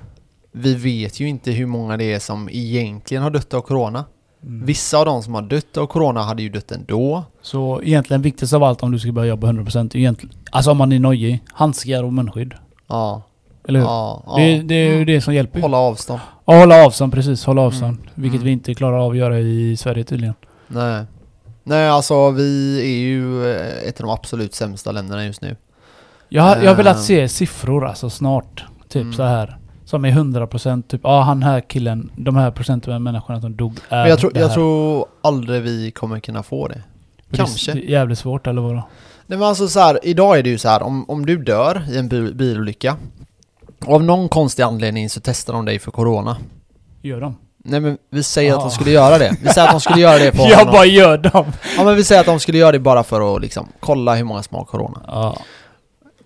Vi vet ju inte hur många det är som egentligen har dött av corona. Mm. Vissa av de som har dött av corona hade ju dött ändå. Så egentligen viktigast av allt om du ska börja jobba 100% är egentligen, alltså om man är nojig, handskar och munskydd. Ja. Eller hur? ja, ja. Det, det är ju Mm. det som hjälper. Hålla avstånd. Ja, hålla avstånd, precis. Hålla avstånd. Mm. Vilket Mm. vi inte klarar av att göra i Sverige tydligen. Nej. Nej, alltså vi är ju eh, ett av de absolut sämsta länderna just nu. Jag, jag har velat Eh. se siffror alltså snart. Typ Mm. så här Som är 100% typ, ja han här killen, de här procenten av människorna som dog är Men jag, tror, jag tror aldrig vi kommer kunna få det. För kanske. Det är jävligt svårt eller vadå? Nej men alltså så här, idag är det ju så här, om, om du dör i en bil, bilolycka av någon konstig anledning så testar de dig för corona. Gör de? Nej men vi säger att Ah. de skulle göra det. Vi säger att de skulle göra det på Jag honom. bara gör dem! Ja men vi säger att de skulle göra det bara för att liksom kolla hur många som har corona. Ja.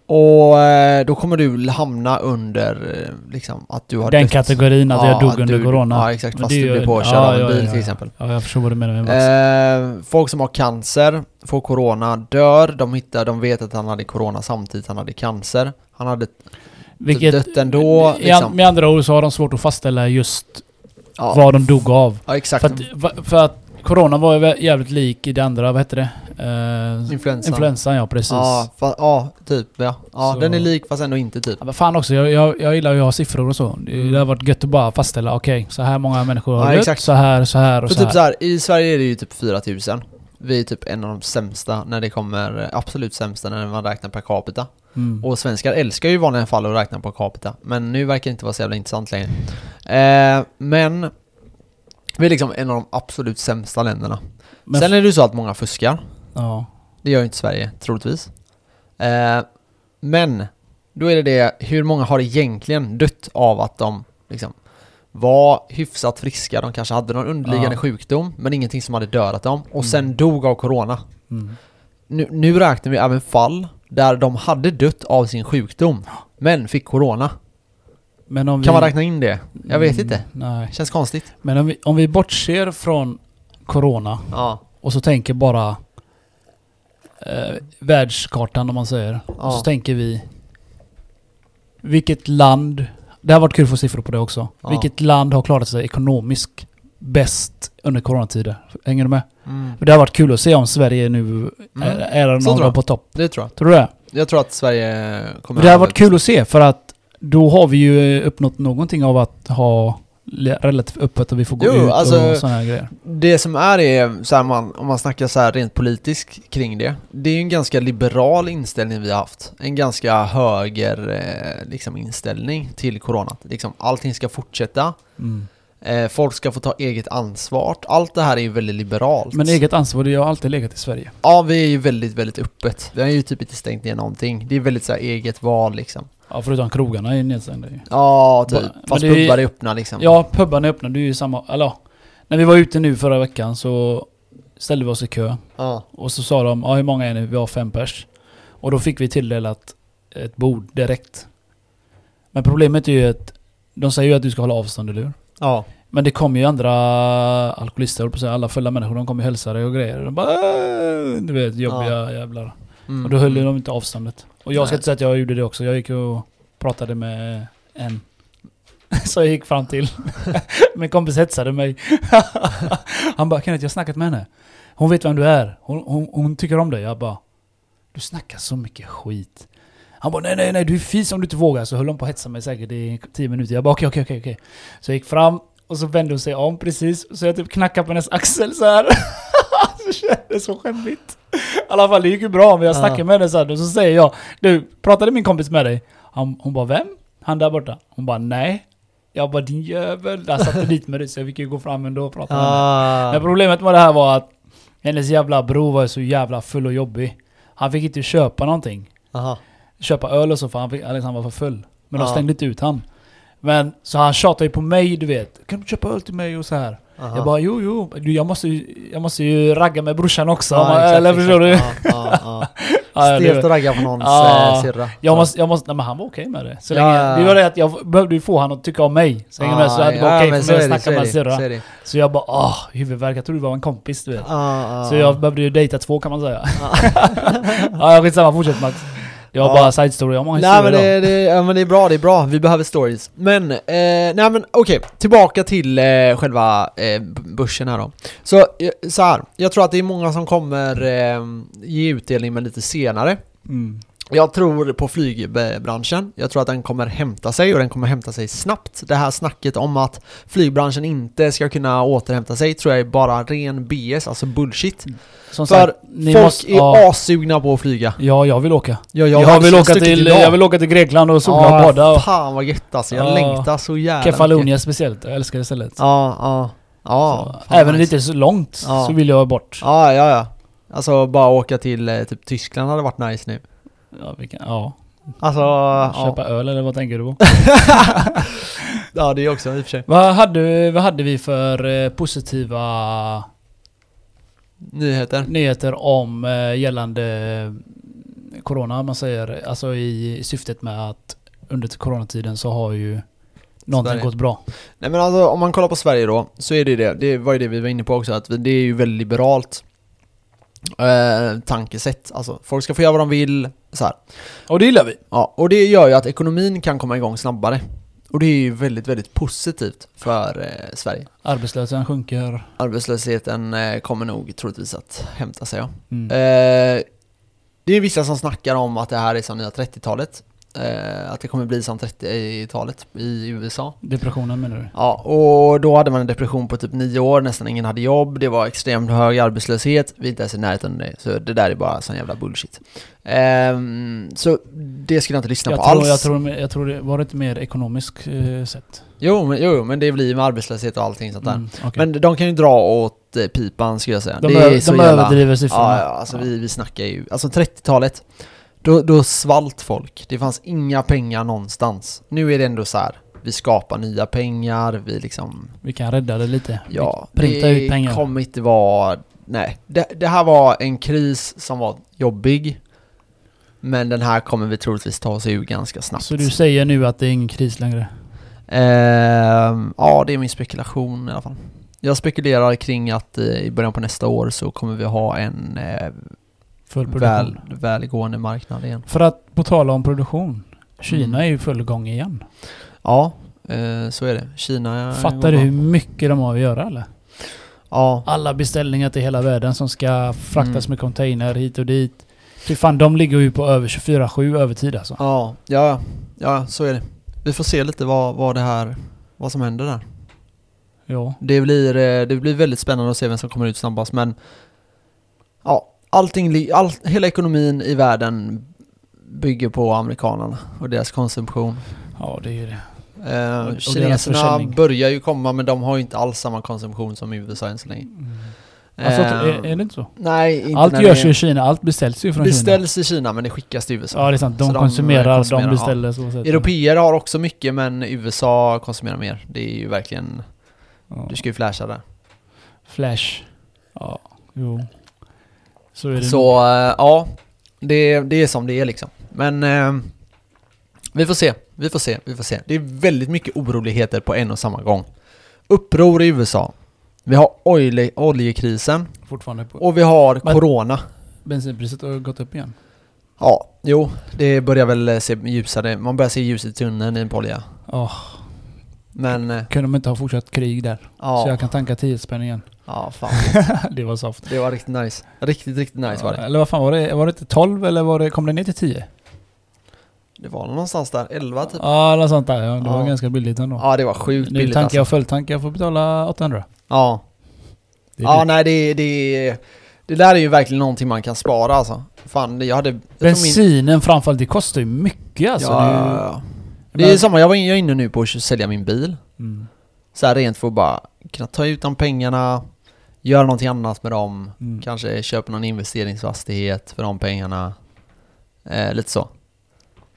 Och eh, då kommer du hamna under eh, liksom att du har Den dött. kategorin att Ja, jag dog under du- corona. Ja exakt, Men fast du blir påkörd ja, av en bil ja, till exempel. Ja, jag förstår vad du menar med. Eh, folk som har cancer får corona, dör, de hittar, de vet att han hade corona samtidigt han hade cancer. Han hade Vilket, dött ändå, liksom. Med andra ord så har de svårt att fastställa just vad de dog av. ja exakt. För att, för att Corona var ju jävligt lik i det andra, vad hette det? Uh, Influensan. influensan ja, precis. Ja, fa- ja, typ ja. Ja, Så- den är lik fast ändå inte typ. Ja, men fan också, jag, jag, jag gillar ju att ha siffror och så. Det, Mm. har varit gött att bara fastställa, okej, så här många människor har Ja, dött, exakt. så här, så här och För så typ här. så här, i Sverige är det ju typ 4000. Vi är typ en av de sämsta när det kommer, eh, absolut sämsta när man räknar per capita. Mm. Och svenskar älskar ju i vanliga fall att räkna per capita. Men nu verkar det inte vara så jävla intressant längre. Eh, men vi är liksom en av de absolut sämsta länderna. Men Sen är det ju så att många fuskar. ja. Det gör ju inte Sverige, troligtvis. Eh, men Då är det det, hur många har egentligen dött av att de liksom var hyfsat friska, de kanske hade någon underliggande Ja. sjukdom, men ingenting som hade dödat dem, och Mm. sen dog av corona. Mm. Nu, nu räknar vi även fall där de hade dött av sin sjukdom, men fick corona. Men om Kan vi... man räkna in det? Jag vet Mm, inte. Nej. Känns konstigt. Men om vi, om vi bortser från Corona Ja. och så tänker bara eh, världskartan om man säger. Och Ja. så tänker vi vilket land, det har varit kul att få siffror på det också. Ja. Vilket land har klarat sig ekonomiskt bäst under coronatider? Hänger du med? Mm. Det har varit kul att se om Sverige nu är, är Så någon gång på topp. Det tror jag. Tror du det? Jag tror att Sverige kommer... Det har varit kul att se för att då har vi ju uppnått någonting av att ha relativt öppet och vi får gå Jo, ut alltså- och sådana här grejer. Det som är är, så man, om man snackar så rent politiskt kring det, det är ju en ganska liberal inställning vi har haft. En ganska höger eh, liksom inställning till corona. Liksom, allting ska fortsätta, Mm. eh, folk ska få ta eget ansvar. Allt det här är ju väldigt liberalt. Men eget ansvar, det har alltid legat i Sverige. Ja, vi är ju väldigt, väldigt öppet. Vi har ju typ inte stängt ner någonting. Det är väldigt så här eget val liksom. Ja, förutom krogarna är nedstängda ju. Ja, typ. Fast det är- pubbar är öppna liksom. Ja, pubbarna är öppna. Det är ju samma... Eller ja. När vi var ute nu förra veckan så ställde vi oss i kö. Ja. Och så sa de, ja hur många är ni? Vi har fem pers. Och då fick vi tilldelat ett bord direkt. Men problemet är ju att de säger ju att du ska hålla avstånd, eller hur? Ja. Men det kommer ju andra alkoholister, höll på att säga, alla fulla människor, de kommer ju hälsa dig och grejer. De bara "Åh", Du vet, jobbiga jävlar. Mm. Och då höll ju de inte avståndet. Och jag ska Nej. inte säga att jag gjorde det också. Jag gick och pratade med en. Så jag gick fram till. Min kompis hetsade mig. Han bara Kenneth, jag har snackat med henne. Hon vet vem du är. Hon, hon, hon tycker om dig. Jag bara Du snackar så mycket skit. Han bara nej nej nej du är fis om du inte vågar. Så höll hon på att hetsa mig säkert i tio minuter. Jag bara okej okej okej okej. Så jag gick fram och så vände hon sig om precis. Så jag typ knackade på hennes axel så här. så kändes så skämmigt. I alla fall det gick ju bra men jag Ja. snackade med henne så här, och så säger jag Du, pratade min kompis med dig? Han, hon bara vem? Han där borta? Hon bara nej. Jag bara din jävel. Där satte dit med dig så jag fick ju gå fram ändå och prata med henne. Ah. Men problemet med det här var att hennes jävla bror var så jävla full och jobbig. Han fick inte köpa någonting. Aha. Köpa öl och så för han, fick, han var för full. Men de Ja. stängde inte ut han. Men så han tjatade ju på mig du vet. Kan du köpa öl till mig och så här. Aha. Jag bara jo jo, jag, måste, ju- jag måste ju ragga med brorsan också. Ja, exakt, eller förstår du? Ja, ja, Stelt att ragga på någons Ja. eh, syrra. Jag måste, jag måste, nej men han var okej med det. Så länge, det var det att jag behövde få han att tycka om mig. Så länge med så hade det var okej för mig att snacka med syrra. så jag bara åh, huvudvärk. Jag trodde du var en kompis du vet. Så jag behövde ju dejta två kan man säga. Ja skitsamma, fortsätt Max. Det var Ja. bara side story. Jag har många Nej men historier det, det, ja, men det är bra, det är bra. Vi behöver stories. Men, eh, nej men okej. Tillbaka till eh, själva eh, börsen här då. Så, eh, så här. Jag tror att det är många som kommer eh, ge utdelning men lite senare. Mm. Jag tror på flygbranschen. Jag tror att den kommer hämta sig och den kommer hämta sig snabbt. Det här snacket om att flygbranschen inte ska kunna återhämta sig tror jag är bara ren BS, alltså bullshit. Som För sagt, Folk måste... är Ja, assugna på att flyga. ja, jag vill åka. Ja, Jag, hade vill åka till, idag. jag vill åka till Grekland och sola och bada. Och fan vad gött alltså. Jag Ja. längtar så jävla. Kefalonia speciellt. Jag älskar det stället. Ja, ja. Ja, Så, även om det nice. är så långt Ja. så vill jag bort. Ja, ja, ja. Alltså bara åka till eh, typ Tyskland hade varit nice nu. Ja, vi kan, ja. Alltså, ja. Köpa öl eller vad tänker du på? ja det är också i och för sig. vad, hade, vad hade vi för eh, positiva Nyheter. nyheter om eh, gällande eh, Corona? Man säger, alltså i, i syftet med att under coronatiden så har ju någonting Sverige. gått bra. Nej men alltså om man kollar på Sverige då, så är det det. Det var ju det vi var inne på också, att det är ju väldigt liberalt eh, tankesätt. Alltså folk ska få göra vad de vill, så här. Och det gillar vi. Ja, och det gör ju att ekonomin kan komma igång snabbare. Och det är ju väldigt, väldigt positivt för eh, Sverige. Arbetslösheten sjunker. Arbetslösheten eh, kommer nog troligtvis att hämta sig ja. Mm. Eh, det är vissa som snackar om att det här är som nya 30-talet. Eh, att det kommer bli som 30-talet i USA. Depressionen menar du? Ja, och då hade man en depression på typ nio år, nästan ingen hade jobb, det var extremt hög arbetslöshet, vi är inte ens i närheten av det, så det där är bara sån jävla bullshit. Ehm, så det skulle jag inte lyssna Jag på tror, alls. jag, tror, jag tror det var inte mer ekonomiskt eh, sätt. Jo, men, jo, men det blir med arbetslöshet och allting sånt där. Mm, okej. Men de kan ju dra åt eh, pipan skulle jag säga. de det är de jävla- överdriver siffrorna. Ja, ja, alltså Vi, vi snackar ju, alltså 30-talet, Då, då svalt folk. Det fanns inga pengar någonstans. Nu är det ändå så här. Vi skapar nya pengar, vi liksom... Vi kan rädda det lite. Ja, Vi printar det ut pengar. kommer inte vara... Nej, det, det här var en kris som var jobbig. Men den här kommer vi troligtvis ta oss ur ganska snabbt. Så du säger nu att det är ingen kris längre? Ehm, ja, det är min spekulation i alla fall. Jag spekulerar kring att eh, i början på nästa år så kommer vi ha en eh, Full väl, välgående marknad igen. För att på tala om produktion. Kina Mm. är ju full gång igen. Ja, eh, så är det. Kina Fattar du hur mycket de har att göra eller? Ja, Alla beställningar till hela världen som ska fraktas Mm. med container hit och dit. Fy fan, de ligger ju på över 24-7 övertid alltså. ja, ja, ja, så är det. Vi får se lite vad, vad det här, vad som händer där. Ja. Det blir, eh, det blir väldigt spännande att se vem som kommer ut snabbast men Ja, allting, all, hela ekonomin i världen bygger på amerikanerna och deras konsumtion. Ja, det är ju det. Eh, Och- kineserna börjar ju komma men de har ju inte alls samma konsumtion som USA än så länge. Alltså, Eh, är, är det inte så? Nej, inte Allt görs ju i Kina, allt beställs ju från Kina. beställs i Kina men det skickas till USA. Ja, det är sant. De Så de konsumerar, konsumerar, de ja. beställer så sätt. Europeer har också mycket men USA konsumerar mer. Det är ju verkligen, Ja. du ska ju flasha där. Flash. Ja, jo. Så det Så eh, ja, det, det är som det är liksom. Men eh, vi får se, vi får se, vi får se. Det är väldigt mycket oroligheter på en och samma gång. Uppror i USA. Vi har olje, oljekrisen fortfarande på. och vi har Men- corona. Bensinpriset har gått upp igen. Ja, jo, det börjar väl se ljusare. Man börjar se ljuset i tunneln i en polja. Åh, Men eh, kunde de inte ha fortsatt krig där? Så ja, jag kan tanka 10 spänn igen. Ja, fan. det var soft. Det var riktigt nice. Riktigt, riktigt nice var det. Eller vad fan var det? Var det inte 12 eller var det, kom det ner till 10? Det var någonstans där, 11 typ. Ja, eller sånt där. Ja, det var Ja. ganska billigt ändå. Ja, det var sjukt billigt tankar alltså. jag fulltank, jag får betala 800. Ja, ja nej det, det, det där är ju verkligen någonting man kan spara alltså. Fan, jag hade... jag tror min- Bensinen framförallt, det kostar ju mycket alltså. ja, det är ja, ju- ja. Det är menar- samma, jag var inne nu på att sälja min bil. Mm. Så här rent för att bara kunna ta ut de pengarna, göra någonting annat med dem. Mm. Kanske köpa någon investeringsfastighet för de pengarna. Eh, lite så.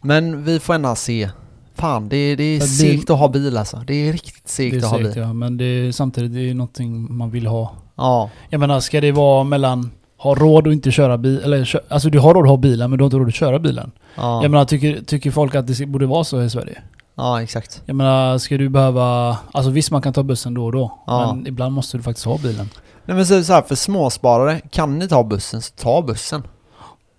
Men vi får ändå se. Fan, det, det är För bil- segt att ha bil alltså. Det är riktigt Det segt är att ha bil. ja, men det är, samtidigt det är någonting man vill ha. Ja. Jag menar, ska det vara mellan ha råd och inte köra bil, eller alltså du har råd att ha bilen men du har inte råd att köra bilen. Ja, Jag menar, tycker, tycker folk att det borde vara så i Sverige? Ja exakt. Jag menar, ska du behöva... Alltså visst man kan ta bussen då och då, Ja. men ibland måste du faktiskt ha bilen. Nej men så, så här, för småsparare, kan ni ta bussen så ta bussen.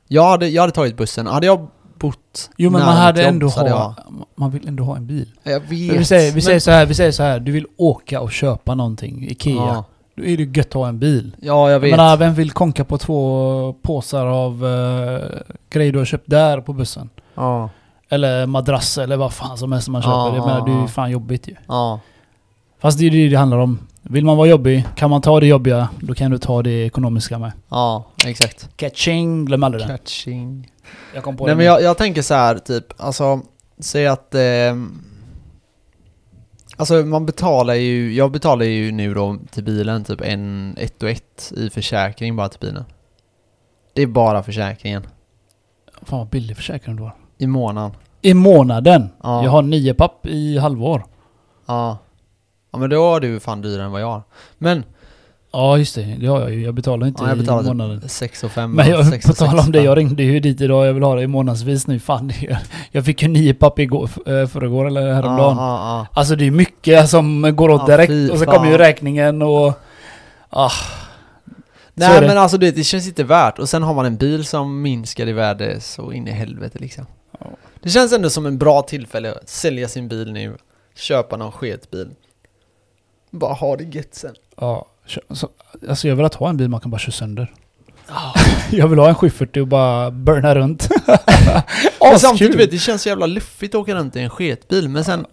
Jag hade, jag hade tagit bussen. Hade jag bott Jo men man hade jobb ändå hade ha... Man vill ändå ha en bil. Jag, jag vet. Vi säger, vi, men- säger så här, vi säger så här, du vill åka och köpa någonting, Ikea. Ja, Då är det gött att ha en bil. ja jag Jag vet. menar, vem vill konka på två påsar av uh, grejer du har köpt där på bussen? ja, Eller madrass eller vad fan som helst man köper. Ja, jag menar, det är ju fan jobbigt ju. ja, Fast det är ju det det handlar om. Vill man vara jobbig, kan man ta det jobbiga, då kan du ta det ekonomiska med. ja, exakt. Catching, glöm aldrig det. Catching. Jag kom på Nej det men jag, jag tänker så här typ, alltså, säg att ehm, Alltså man betalar ju, jag betalar ju nu då till bilen typ en, ett och ett i försäkring bara till bilen. Det är bara försäkringen. Fan vad billig försäkring du har. I månaden. I månaden! Ja. Jag har nio papp i halvår. Ja. Ja men då har du fan dyrare än vad jag har. Men, Ja just det, det har jag ju. Jag betalar inte ja, jag i betalar månaden. typ 6 och 5 Men jag, sex på och tal om det, jag ringde ju dit idag. Jag vill ha det i månadsvis nu. Fan, det, jag fick ju nio papp igår, eh, förrgår eller häromdagen. Ja, ja, Alltså det är mycket som går åt direkt fy och så kommer ju räkningen och... Ah, Nej det. men alltså du vet, det känns inte värt. Och sen har man en bil som minskar i värde så in i helvete liksom. Det känns ändå som en bra tillfälle att sälja sin bil nu, köpa någon sketbil. Bara ha det gött sen. ja, alltså jag vill att ha en bil man kan bara köra sönder. Jag vill ha en 740 och bara burna runt. Och samtidigt vet, det känns så jävla luffigt att åka runt i en sketbil men sen...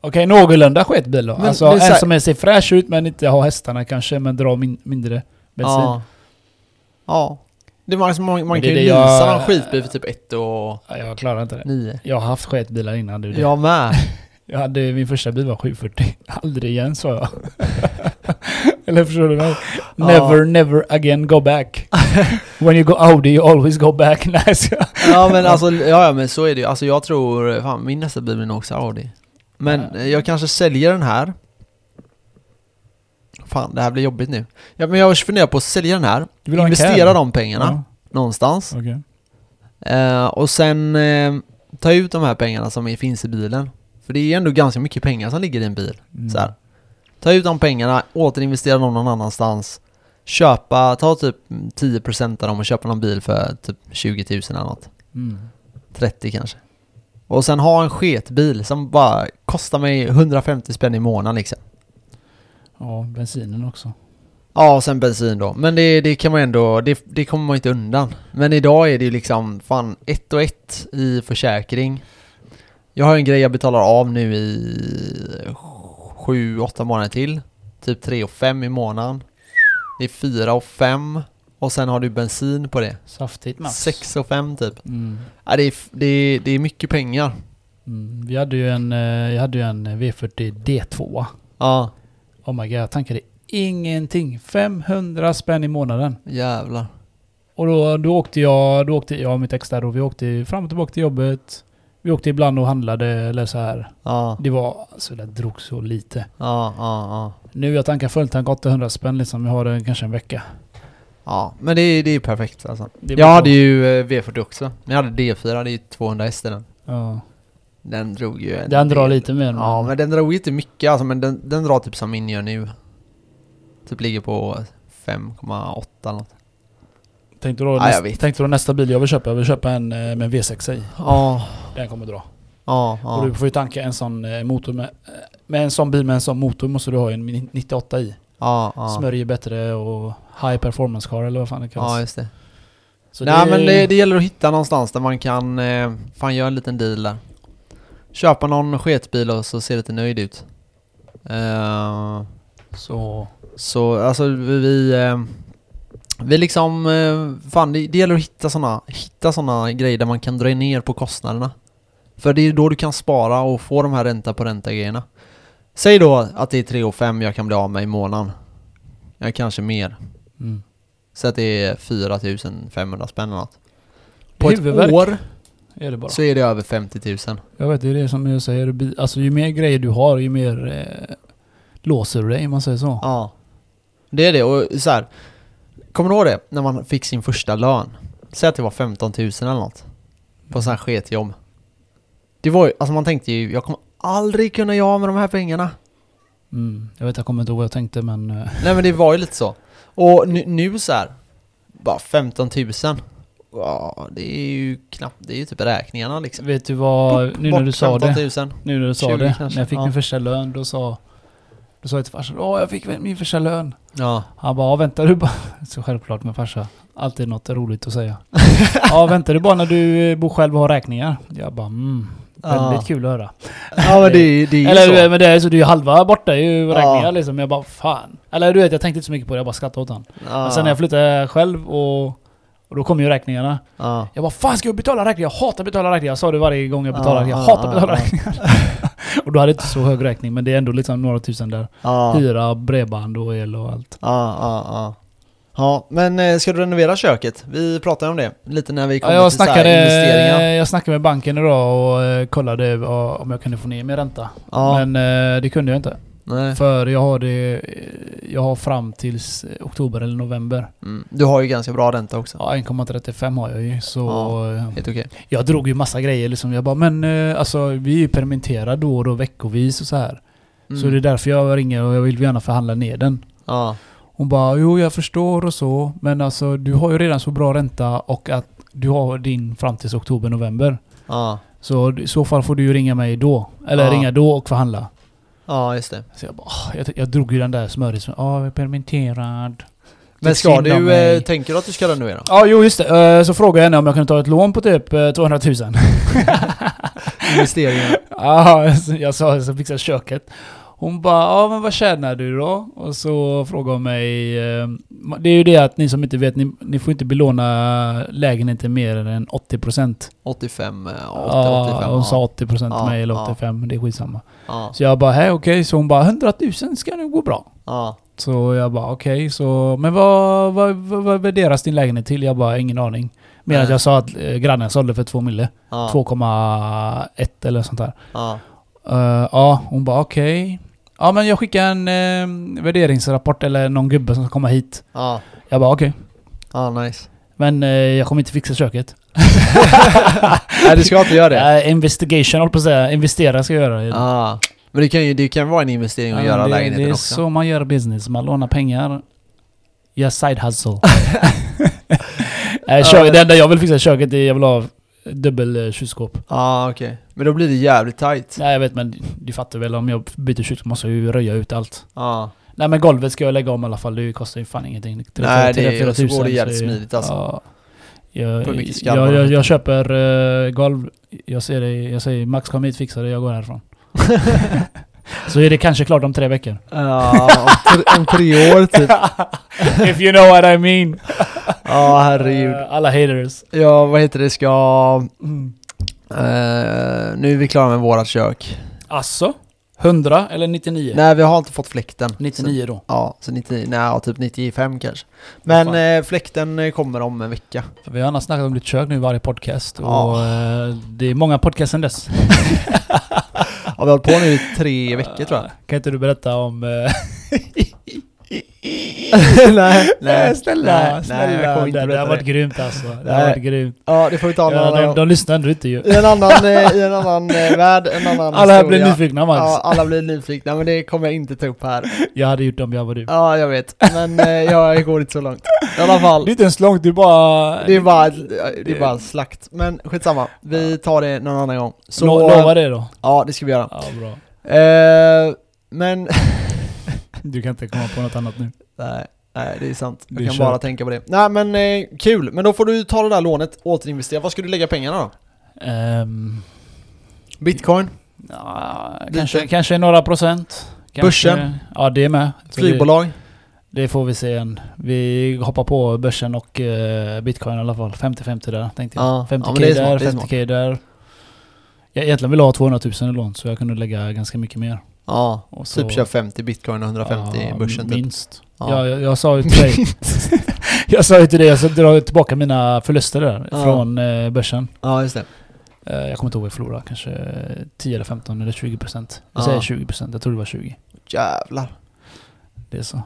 Okej, någorlunda sketbil då. Men alltså är en som är, ser fräsch ut men inte har hästarna kanske, men drar min, mindre bensin. Ja. Ja. Det var liksom, man, man kan ju det jag- leasa en skitbil för typ 1 och Ja, jag klarar inte det. 9. Jag har haft sketbilar innan du. det. Jag med. Jag hade, min första bil var 740. Aldrig igen sa jag. Eller förstår du mig? Never, Ja. never again go back. When you go Audi you always go back. Nej, Ja men alltså, ja, ja men så är det ju. Alltså jag tror, fan min nästa bil blir nog också Audi. Men Ja. jag kanske säljer den här. Fan, det här blir jobbigt nu. Ja, men jag funderar på att sälja den här, vill investera de pengarna Ja, någonstans. okej. Eh, och sen eh, ta ut de här pengarna som finns i bilen. För det är ändå ganska mycket pengar som ligger i en bil. Mm. Så här. Ta ut de pengarna, återinvestera dem någon annanstans. Köpa, ta typ 10% av dem och köpa någon bil för typ 20 000 eller något. Mm. 30 kanske. Och sen ha en sketbil som bara kostar mig 150 spänn i månaden liksom. Ja, bensinen också. Ja, och sen bensin då. Men det, det kan man ändå, det, det kommer man inte undan. Men idag är det ju liksom fan ett och ett i försäkring. Jag har en grej jag betalar av nu i sju, åtta månader till. Typ tre och fem i månaden. Det är fyra och fem. Och sen har du bensin på det. Saftigt Mats. Sex och fem typ. Mm. Ja, det, är, det, är, det är mycket pengar. Mm. Vi hade ju en, eh, jag hade ju en V40 D2. Ja, Oh my god, jag tankade ingenting. 500 spänn i månaden. jävlar. Och då, då åkte jag, då åkte jag och mitt ex där och vi åkte fram och tillbaka till jobbet. Vi åkte ibland och handlade eller så här. Ja, Det var, alltså det drog så lite. ja, ja, ja. Nu jag tankar fulltank 800 spänn liksom. Jag har det kanske en vecka. Ja, men det, är- det är ju perfekt alltså. Det Jag hade ju eh, V40 också. Men jag hade D4, det är ju 200 häst i den. Ja. Den drog ju en Den drar del. lite mer. Ja, men den drog inte mycket alltså, men den, den drar typ som min gör nu. Typ ligger på 5,8 eller något. Tänkte då, Ja, näst, tänkte då nästa bil jag vill köpa, jag vill köpa en eh, med en V6 i. Ja, Den kommer dra. ja, Och du ja. får ju tanka en sån eh, motor med, eh, med en sån bil med en sån motor måste du ha en 98 i. Ja, ja. Smörjer bättre och high performance car eller vad fan det kallas. Ja, just det. Så Nej men det, det gäller att hitta någonstans där man kan, eh, fan göra en liten deal där. Köpa någon sketbil och så ser det lite nöjd ut. Eh, Så... Så alltså vi, vi, eh, vi liksom, eh, fan det, det gäller att hitta såna, hitta såna grejer där man kan dra ner på kostnaderna. För det är då du kan spara och få de här ränta på ränta grejerna. Säg då att det är 3 och 5 jag kan bli av med i månaden. Ja, kanske mer. Mm. Så att det är 4500 spänn eller något. På Huvudvärk. ett år Är det bara. så är det över 50 000. Jag vet, det är det som jag säger. Alltså ju mer grejer du har, ju mer eh, låser du dig om man säger så. Ja. Det är det och så här. Kommer du ihåg det? När man fick sin första lön. Säg att det var 15 000 eller något. På sån här sketjobb. Det var ju, alltså man tänkte ju, jag kommer aldrig kunna göra med de här pengarna. Mm. Jag vet, jag kommer inte ihåg vad jag tänkte men... eh, Nej men det var ju lite så. Och nu, nu så här. Bara 15 000. Ja, det är ju knappt, det är ju typ räkningarna liksom. Vet du vad, Bort- nu när du sa det, 15 000. nu när du sa 20 det, kanske, när jag fick ja. min första lön, då sa, då sa jag till farsan Åh, jag fick min första lön. Ja. Han bara, "Ja, vänta du bara. Så självklart med farsa. Alltid något roligt att säga. ja, vänta du bara när du eh, bor själv och har räkningar. Jag bara, mm. Väldigt Ja. kul att höra. Ja men det, det är ju Eller så. men det är så det är ju halva borta är ju Ja. räkningar liksom. Jag bara, fan. Eller du vet, jag tänkte inte så mycket på det. Jag bara skrattade åt han. Ja. Men sen när jag flyttade själv och, och då kom ju räkningarna. Ja. Jag bara, fan ska jag betala räkningar? Jag hatar att betala räkningar. Jag sa det varje gång jag betalade. Ja, jag ja, hatar att betala ja. räkningar. och då hade jag inte så hög räkning. Men det är ändå liksom några tusen där. Ja. Hyra, bredband och el och allt. Ja, ja, ja. Ja, men eh, ska du renovera köket? Vi pratade om det lite när vi Ja, kom jag, till snackade, investeringar. jag snackade med banken idag och eh, kollade eh, om jag kunde få ner min ränta. Ja, Men det kunde jag inte. Nej. För jag har det... Jag har fram tills eh, oktober eller november. Mm. Du har ju ganska bra ränta också. Ja, 1,35 har jag ju. Så Ja. eh, Helt okej. jag drog ju massa grejer liksom. Jag bara, men eh, alltså vi är ju permitterade då och då veckovis och så här. Mm. Så det är därför jag ringer och jag vill gärna förhandla ner den. Ja, Hon bara, jo jag förstår och så. Men alltså du har ju redan så bra ränta och att du har din fram tills oktober, november. ja, Så i så fall får du ju ringa mig då. Eller Ja. ringa då och förhandla. Ja just det. Så jag bara, jag, jag drog ju den där smörisen. Ja, jag är permitterad. Men ska du, eh, tänker du att du ska renovera? Ja, jo just det. Eh, Så frågade jag henne om jag kunde ta ett lån på typ eh, 200 000. Investeringar? Ja, så jag sa jag ska fixa köket. Hon bara, ja men vad tjänar du då? Och så frågade hon mig, eh, det är ju det att ni som inte vet, ni, ni får inte belåna lägenheten mer än 80%. 85, eh, 80, Ja, 85? hon sa ja. 80% till Ja, mig eller ja. 85, det är skitsamma. Ja, Så jag bara, hej okej, så hon bara 100 000 ska nog gå bra. ja. Så jag bara okej, så... Men vad, vad, vad, vad värderas din lägenhet till? Jag bara ingen aning. Att jag sa att eh, grannen sålde för 2 mille. Ja. 2,1 eller sånt där. Ja. Uh, ja, hon bara okej. Ja men jag skickar en eh, värderingsrapport eller någon gubbe som ska komma hit. Ja. Jag bara okej. Ja, nice. Men eh, jag kommer inte fixa köket. Nej, du ska inte göra det. Uh, investigation håller på att säga. Investera ska jag göra. Ja. Men det kan ju det kan vara en investering att Ja, göra det, lägenheten Det är också. så man gör business. Man lånar pengar. Gör side hustle. Nej, kök, det enda jag vill fixa i köket är jag vill ha dubbel eh, kylskåp. Ja, okej. Men då blir det jävligt tight. Nej jag vet men du fattar väl om jag byter kylskåp måste jag ju röja ut allt. Ja. Nej men golvet ska jag lägga om i alla fall. Det kostar ju fan ingenting. Nej, det- fyra så går det jävligt smidigt, alltså. Ja. Jag, jag, jag, jag köper uh, golv. Jag ser det, jag säger Max kom hit fixa det, jag går härifrån. så är det kanske klart om tre veckor. Ja, om, tre, om tre år typ. If you know what I mean. Ja, herregud. Eh, alla haters. Ja, vad heter det, ska... Mm. eh, nu är vi klara med vårat kök. Alltså? 100 eller 99? Nej, vi har inte fått fläkten. 99 då. Så, ja, så 99, nej, ja, typ 95 kanske. Men eh, fläkten kommer om en vecka. För vi har annars snackat om ditt kök nu i varje podcast. Ja. Och eh, det är många podcast sen dess. Ja, vi har hållit på nu i tre veckor tror jag. Kan inte du berätta om... nej, Nej, snälla, nej, snälla. nej, jag kommer inte det, det har varit det. grymt alltså. Det Nej. har varit grymt. Ja, det får vi ta en Ja, annan de, de lyssnar ändå inte ju. I en annan, eh, i en annan eh, värld, en annan Alla historia. blir nyfikna Max. Ja, alla blir nyfikna, men det kommer jag inte ta upp här. Jag hade gjort det om jag var du. Ja, jag vet. Men eh, jag går inte så långt. I alla fall. Det är inte ens långt, du bara... Det är bara, det är bara slakt. Men skitsamma. Vi tar det någon annan gång. Så, Lo- Lova det då. Ja, det ska vi göra. Ja, bra. Eh, men, Du kan inte komma på något annat nu. nej, nej, det är sant. Jag Det kan kört. bara tänka på det. Nej men eh, kul, men då får du ta det där lånet, återinvestera. Vad ska du lägga pengarna då? Ehm, Bitcoin? ja, kanske, kanske några procent. Kanske, Börsen? Ja, det är med. Så Flygbolag? Det, det får vi se än. Vi hoppar på börsen och eh, bitcoin i alla fall. 50-50 där tänkte jag. Ja, 50k ja, där, det är 50k där. Jag egentligen vill ha 200 000 i lån så jag kunde lägga ganska mycket mer. Ja, Och så- typ kör 50 bitcoin och 150 i Ja, börsen typ. Minst. Ja. Ja. jag, jag sa ju till dig. jag sa ju till dig, jag ska dra tillbaka mina förluster där Ja. från eh, börsen. Ja, just det. Eh, jag kommer inte ihåg vad jag förlorade, kanske 10 eller 15 eller 20 procent. Jag Ja. säger 20 procent, jag tror det var 20. Jävlar. Det är så.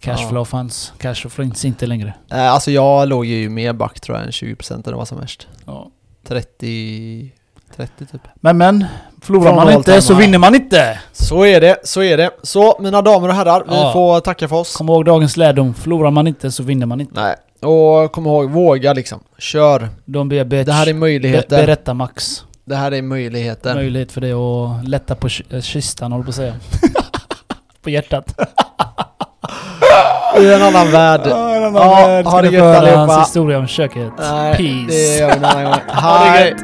Cashflow Ja. fanns, cashflow finns inte längre. Eh, alltså jag låg ju mer back tror jag än 20% när det var som värst. Ja. 30... 30 typ. Men men, förlorar man inte så vinner man inte! Så är det, så är det. Så mina damer och herrar, vi Ja. får tacka för oss. Kom ihåg dagens lärdom, förlorar man inte så vinner man inte. Nej. Och kom ihåg, våga liksom. Kör. Don't be a bitch. Det här är Be- möjligheter. berätta Max. Det här är möjligheter. Möjlighet för dig att lätta på äh, kistan, håller på att säga. på hjärtat. I en annan värld. Ja, Ja, ha det gött hans allihopa. historia om köket. Nej, Peace. det gör vi en annan gång. Ha det gött.